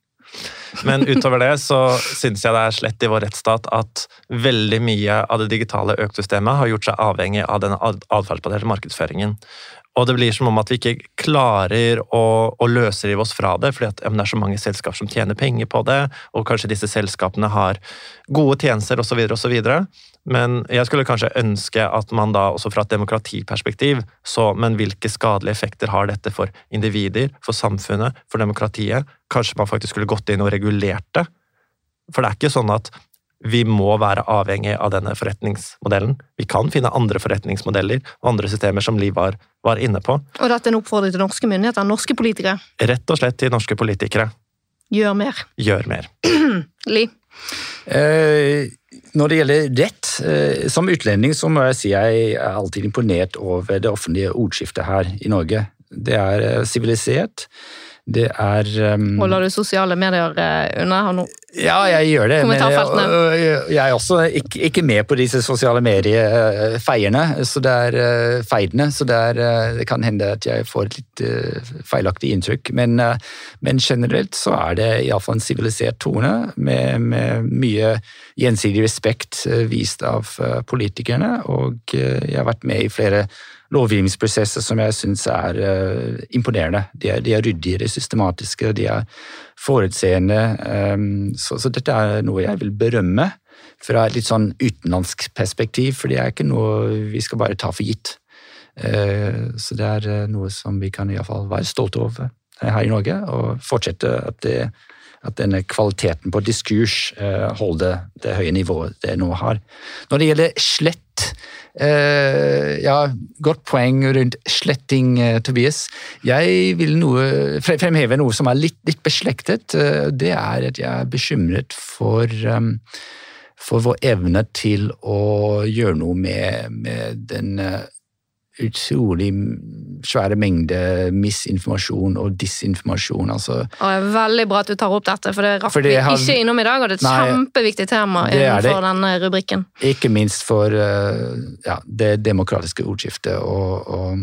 S2: Men utover det så syns jeg det er slett i vår rettsstat at veldig mye av det digitale økosystemet har gjort seg avhengig av denne atferdsbaserte markedsføringen. Og det blir som om at vi ikke klarer å, å løsrive oss fra det, fordi at, ja, det er så mange selskap som tjener penger på det, og kanskje disse selskapene har gode tjenester osv. osv. Men jeg skulle kanskje ønske at man da også fra et demokratiperspektiv så men hvilke skadelige effekter har dette for individer, for samfunnet, for demokratiet? Kanskje man faktisk skulle gått inn og regulert det? For det er ikke sånn at vi må være avhengig av denne forretningsmodellen. Vi kan finne andre forretningsmodeller og andre systemer som Liv var, var inne på.
S1: Og dette er en oppfordring til norske myndigheter, norske politikere?
S2: Rett og slett til norske politikere.
S1: Gjør mer.
S2: Gjør mer.
S1: Li?
S3: Eh, når det gjelder rett, eh, som utlending så må jeg si jeg er alltid imponert over det offentlige ordskiftet her i Norge. Det er eh, sivilisert. Det er um,
S1: Holder du sosiale medier eh, unna her nå?
S3: Ja, jeg gjør det. Men jeg, jeg er også ikke, ikke med på disse sosiale medier-feierne, så det er eh, feidene. Så det, er, eh, det kan hende at jeg får et litt eh, feilaktig inntrykk. Men, eh, men generelt så er det iallfall en sivilisert tone med, med mye gjensidig respekt eh, vist av eh, politikerne. Og eh, jeg har vært med i flere lovgivningsprosesser som jeg syns er eh, imponerende. De er, de er ryddige, de er systematiske, de er forutseende. ehm, så, så dette er noe jeg vil berømme fra et litt sånn utenlandsk perspektiv, for det er ikke noe vi skal bare ta for gitt. Eh, så det er eh, noe som vi kan iallfall være stolte over her i Norge, og fortsette at, det, at denne kvaliteten på diskurs eh, holder det høye nivået det nå har. Når det gjelder slett eh, Ja, godt poeng rundt sletting, eh, Tobias. Jeg vil noe, fre- fremheve noe som er litt, litt beslektet. eh, Det er at jeg er bekymret for um, for vår evne til å gjøre noe med, med den eh, utrolig svære mengde misinformasjon og disinformasjon. Altså,
S1: Og det veldig bra at du tar opp dette, for det rakk vi
S3: har-
S1: ikke innom i dag, og det er et
S3: Nei,
S1: kjempeviktig tema
S3: er det.
S1: denne rubrikken.
S3: ikke minst for eh, ja, det demokratiske ordskiftet. Og, og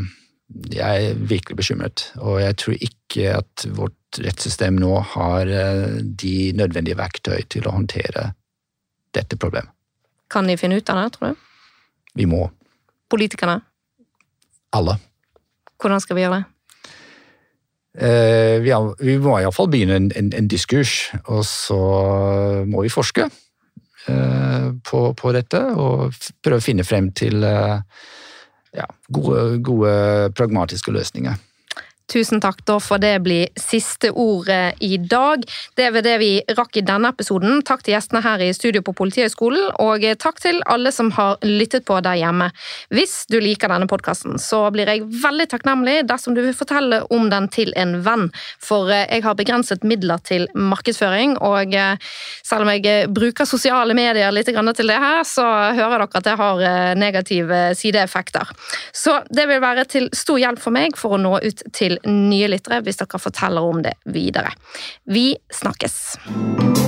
S3: jeg er virkelig bekymret. Og jeg tror ikke at vårt rettssystem nå har eh, de nødvendige verktøy til å håndtere dette problemet.
S1: Kan de finne ut av det, tror du?
S3: Vi må.
S1: Politikerne?
S3: Alle.
S1: Hvordan skal vi gjøre det?
S3: Eh, vi, har- vi må iallfall begynne en, en, en diskurs, og så må vi forske eh, på, på dette og prøve å finne frem til eh, ja, gode, gode pragmatiske løsninger.
S1: Tusen takk, da for det blir siste ordet i dag. Det ved det vi rakk i denne episoden. Takk til gjestene her i studio på Politihøgskolen, og takk til alle som har lyttet på der hjemme. Hvis du liker denne podkasten, så blir jeg veldig takknemlig dersom du vil fortelle om den til en venn, for eh, jeg har begrenset midler til markedsføring, og eh, selv om jeg eh, bruker sosiale medier litt til det her, så hører dere at det har eh, negative sideeffekter. Så det vil være til stor hjelp for meg for å nå ut til nye lyttere hvis dere forteller om det videre. Vi snakkes!